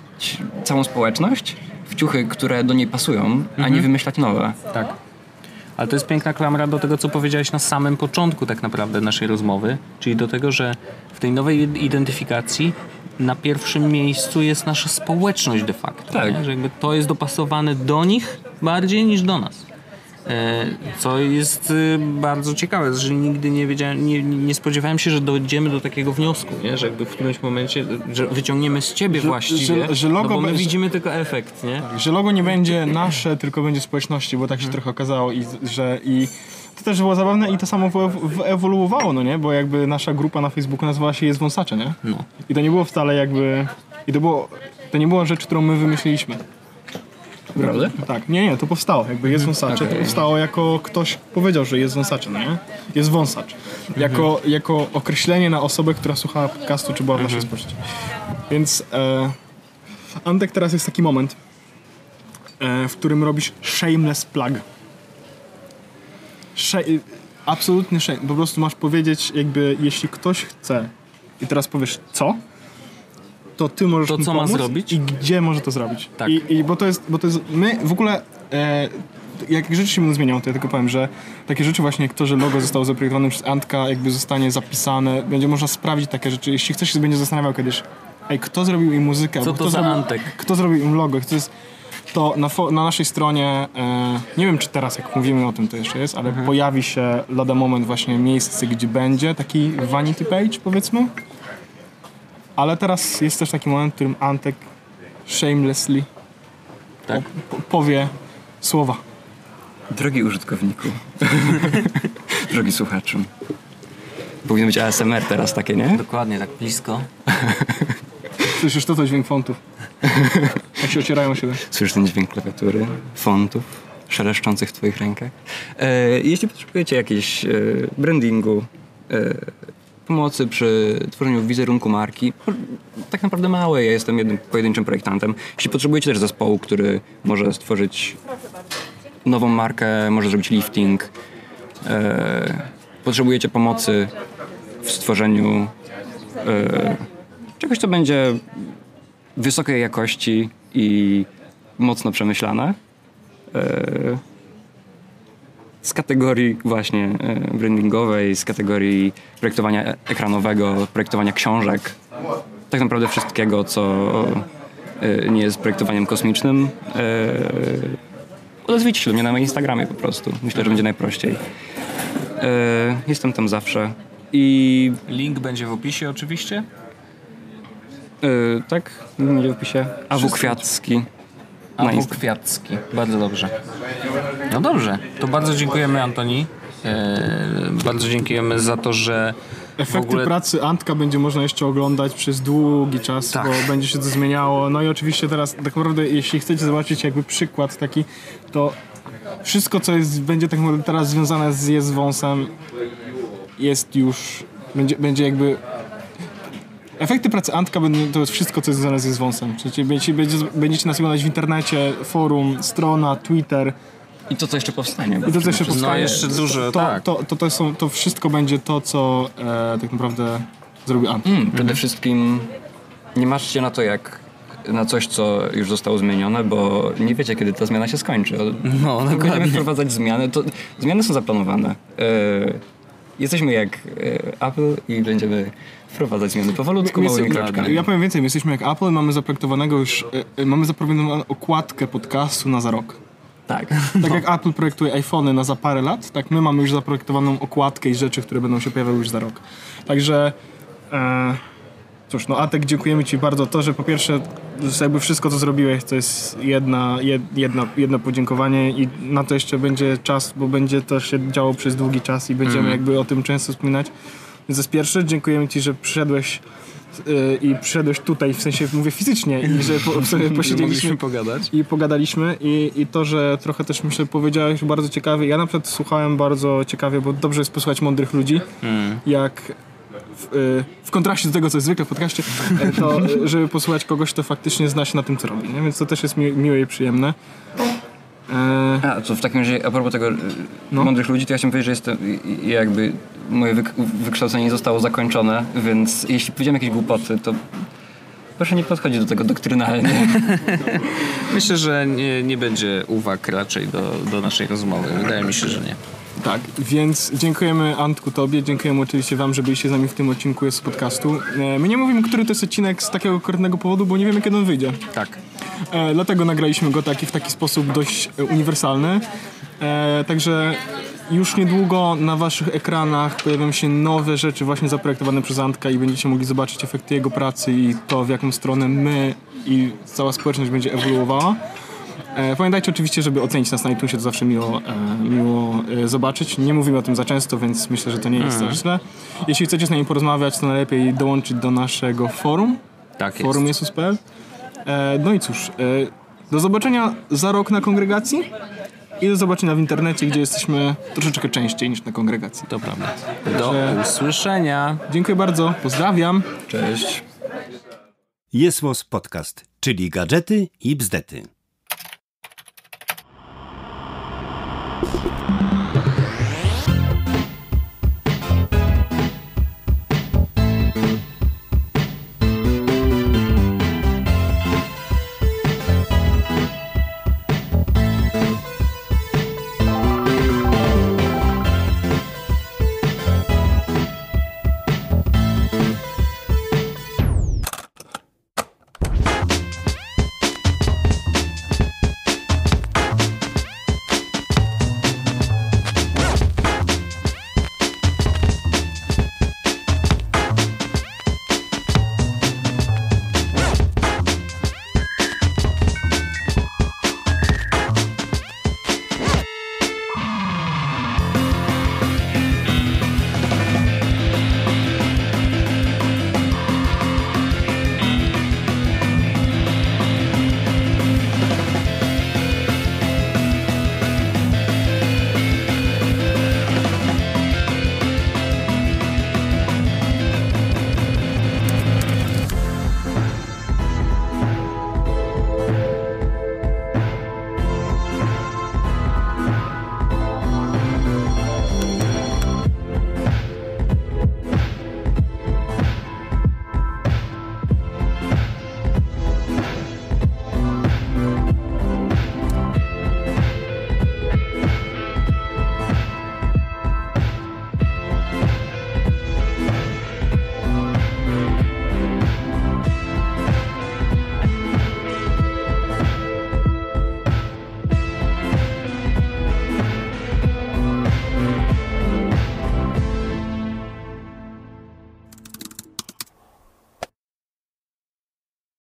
całą społeczność w ciuchy, które do niej pasują, a nie wymyślać nowe. Tak. Ale to jest piękna klamra do tego, co powiedziałeś na samym początku tak naprawdę naszej rozmowy, czyli do tego, że w tej nowej identyfikacji na pierwszym miejscu jest nasza społeczność de facto. Tak. nie? Że jakby to jest dopasowane do nich bardziej niż do nas. E, Co jest y, bardzo ciekawe, że nigdy nie wiedziałem, nie, nie spodziewałem się, że dojdziemy do takiego wniosku, nie? że jakby w którymś momencie, że wyciągniemy z ciebie właściwie, że- że logo no bo my będzie- widzimy tylko efekt, nie? Że logo nie będzie nasze, tylko będzie społeczności, bo tak się trochę okazało i że i to też było zabawne i to samo wyewoluowało, no nie? Bo jakby nasza grupa na Facebooku nazywała się Jest Wąsacze, nie? No. I to nie było wcale jakby... I to było... To nie była rzecz, którą my wymyśliliśmy. Prawda? Tak, nie, nie, to powstało. Jakby jest wąsacze, to powstało jako ktoś powiedział, że jest wąsaczem, no nie? Jest wąsacz. Jako, jako określenie na osobę, która słuchała podcastu, czy była w naszej społeczności. Więc e, Antek, teraz jest taki moment, e, w którym robisz shameless plug. Sze- absolutny shame. Po prostu masz powiedzieć, jakby, jeśli ktoś chce i teraz powiesz co, to ty możesz To co ma pomóc zrobić? i gdzie może to zrobić. Tak. I, i bo to jest, bo to jest, my w ogóle, e, jak rzeczy się zmieniają, to ja tylko powiem, że takie rzeczy właśnie jak to, że logo zostało zaprojektowane przez Antka, jakby zostanie zapisane, będzie można sprawdzić takie rzeczy. Jeśli ktoś się będzie zastanawiał kiedyś, ej, kto zrobił im muzykę, Co to kto za zrobił, Antek? kto zrobił im logo, kto jest, to na, na naszej stronie, e, nie wiem czy teraz jak mówimy o tym to jeszcze jest, ale Mhm. pojawi się lada moment właśnie miejsce, gdzie będzie taki vanity page powiedzmy. Ale teraz jest też taki moment, w którym Antek shamelessly Tak. po- powie słowa. Drogi użytkowniku. [laughs] Drogi słuchaczu. Powinno być ASMR teraz takie, nie? Dokładnie, tak blisko. [laughs] Słyszysz to, to dźwięk fontów. Jak się ocierają o siebie. Słyszysz ten dźwięk klawiatury, fontów, szeleszczących w twoich rękach. E, jeśli potrzebujecie jakiejś e, brandingu, e, pomocy przy tworzeniu wizerunku marki, tak naprawdę małe, ja jestem jednym pojedynczym projektantem. Jeśli potrzebujecie też zespołu, który może stworzyć nową markę, może zrobić lifting, e, potrzebujecie pomocy w stworzeniu e, czegoś, co będzie wysokiej jakości i mocno przemyślane. E, Z kategorii właśnie e, brandingowej, z kategorii projektowania ekranowego, projektowania książek, tak naprawdę wszystkiego, co e, nie jest projektowaniem kosmicznym. E, Odezwijcie się do mnie na moim Instagramie po prostu. Myślę, że będzie najprościej. Jestem tam zawsze. I Link będzie w opisie oczywiście. tak, będzie w opisie. Awu Kwiatski. Insta- Kwiatski. Bardzo dobrze. No dobrze. To bardzo dziękujemy Antoni. E, bardzo dziękujemy za to, że Efekty ogóle... pracy Antka będzie można jeszcze oglądać przez długi czas, Tak. bo będzie się to zmieniało. No i oczywiście teraz tak naprawdę, jeśli chcecie zobaczyć jakby przykład taki, to wszystko, co jest, będzie tak naprawdę teraz związane z jest wąsem, jest już, będzie, będzie jakby... Efekty pracy Antka będą, to jest wszystko, co jest związane z wąsem. Czyli będziecie, będziecie, będziecie nas oglądać w internecie, forum, strona, Twitter, I to, co jeszcze powstanie. i to, co jeszcze powstaje. No jeszcze dużo, to, tak. to, to, to, są, to wszystko będzie to, co e, tak naprawdę zrobił Ant. Mm, przede wszystkim nie masz na to jak na coś, co już zostało zmienione, bo nie wiecie, kiedy ta zmiana się skończy. No, Będziemy dokładnie. wprowadzać zmiany. To, zmiany są zaplanowane. E, jesteśmy jak e, Apple i będziemy wprowadzać zmiany powolutku, My małymi kroczkami. Ja powiem więcej, my jesteśmy jak Apple, mamy zaprojektowaną już, e, e, mamy zaprojektowaną okładkę podcastu na za rok. Tak. Tak jak Apple projektuje iPhony na za parę lat, tak my mamy już zaprojektowaną okładkę i rzeczy, które będą się pojawiały już za rok. Także e, cóż, no Atek, dziękujemy Ci bardzo to, że po pierwsze jakby wszystko, co zrobiłeś, to jest jedna, jed, jedna, jedno podziękowanie i na to jeszcze będzie czas, bo będzie to się działo przez długi czas i będziemy jakby o tym często wspominać. Więc to jest pierwsze, dziękujemy Ci, że przyszedłeś y, i przyszedłeś tutaj, w sensie mówię fizycznie i że po, sobie [laughs] posiedzieliśmy pogadać. i pogadaliśmy i, i to, że trochę też myślę powiedziałeś bardzo ciekawie. Ja na przykład słuchałem bardzo ciekawie, bo dobrze jest posłuchać mądrych ludzi, jak w, y, w kontraście do tego, co jest zwykle w podcaście, e, to y, żeby posłuchać kogoś, kto faktycznie zna się na tym, co robi. Nie? Więc to też jest mi, miłe i przyjemne. E, A, to w takim razie, a propos tego y, No. mądrych ludzi, to ja chciałem powiedzieć, że jestem, y, y, jakby moje wyk- wykształcenie nie zostało zakończone, więc jeśli powiedziałem jakieś głupoty, to proszę nie podchodzić do tego doktrynalnie. [laughs] Myślę, że nie, nie będzie uwag raczej do, do naszej rozmowy. Wydaje mi się, że nie. Tak, więc dziękujemy Antku Tobie, dziękujemy oczywiście Wam, że byliście z nami w tym odcinku z podcastu. E, my nie mówimy, który to jest odcinek z takiego konkretnego powodu, bo nie wiemy, kiedy on wyjdzie. Tak. E, dlatego nagraliśmy go taki, w taki sposób dość e, uniwersalny. E, także już niedługo na waszych ekranach pojawią się nowe rzeczy właśnie zaprojektowane przez Antka i będziecie mogli zobaczyć efekty jego pracy i to, w jaką stronę my i cała społeczność będzie ewoluowała. E, pamiętajcie oczywiście, żeby ocenić nas na iTunesie, to zawsze miło, e, miło e, zobaczyć. Nie mówimy o tym za często, więc myślę, że to nie jest Mhm. za źle. Jeśli chcecie z nami porozmawiać, to najlepiej dołączyć do naszego forum, Tak jest. forum Jesus.pl. E, no i cóż, do zobaczenia za rok na kongregacji i do zobaczenia w internecie, gdzie jesteśmy troszeczkę częściej niż na kongregacji. To prawda. Do Że- usłyszenia. Dziękuję bardzo, pozdrawiam. Cześć. Jest Podcast, czyli gadżety i bzdety.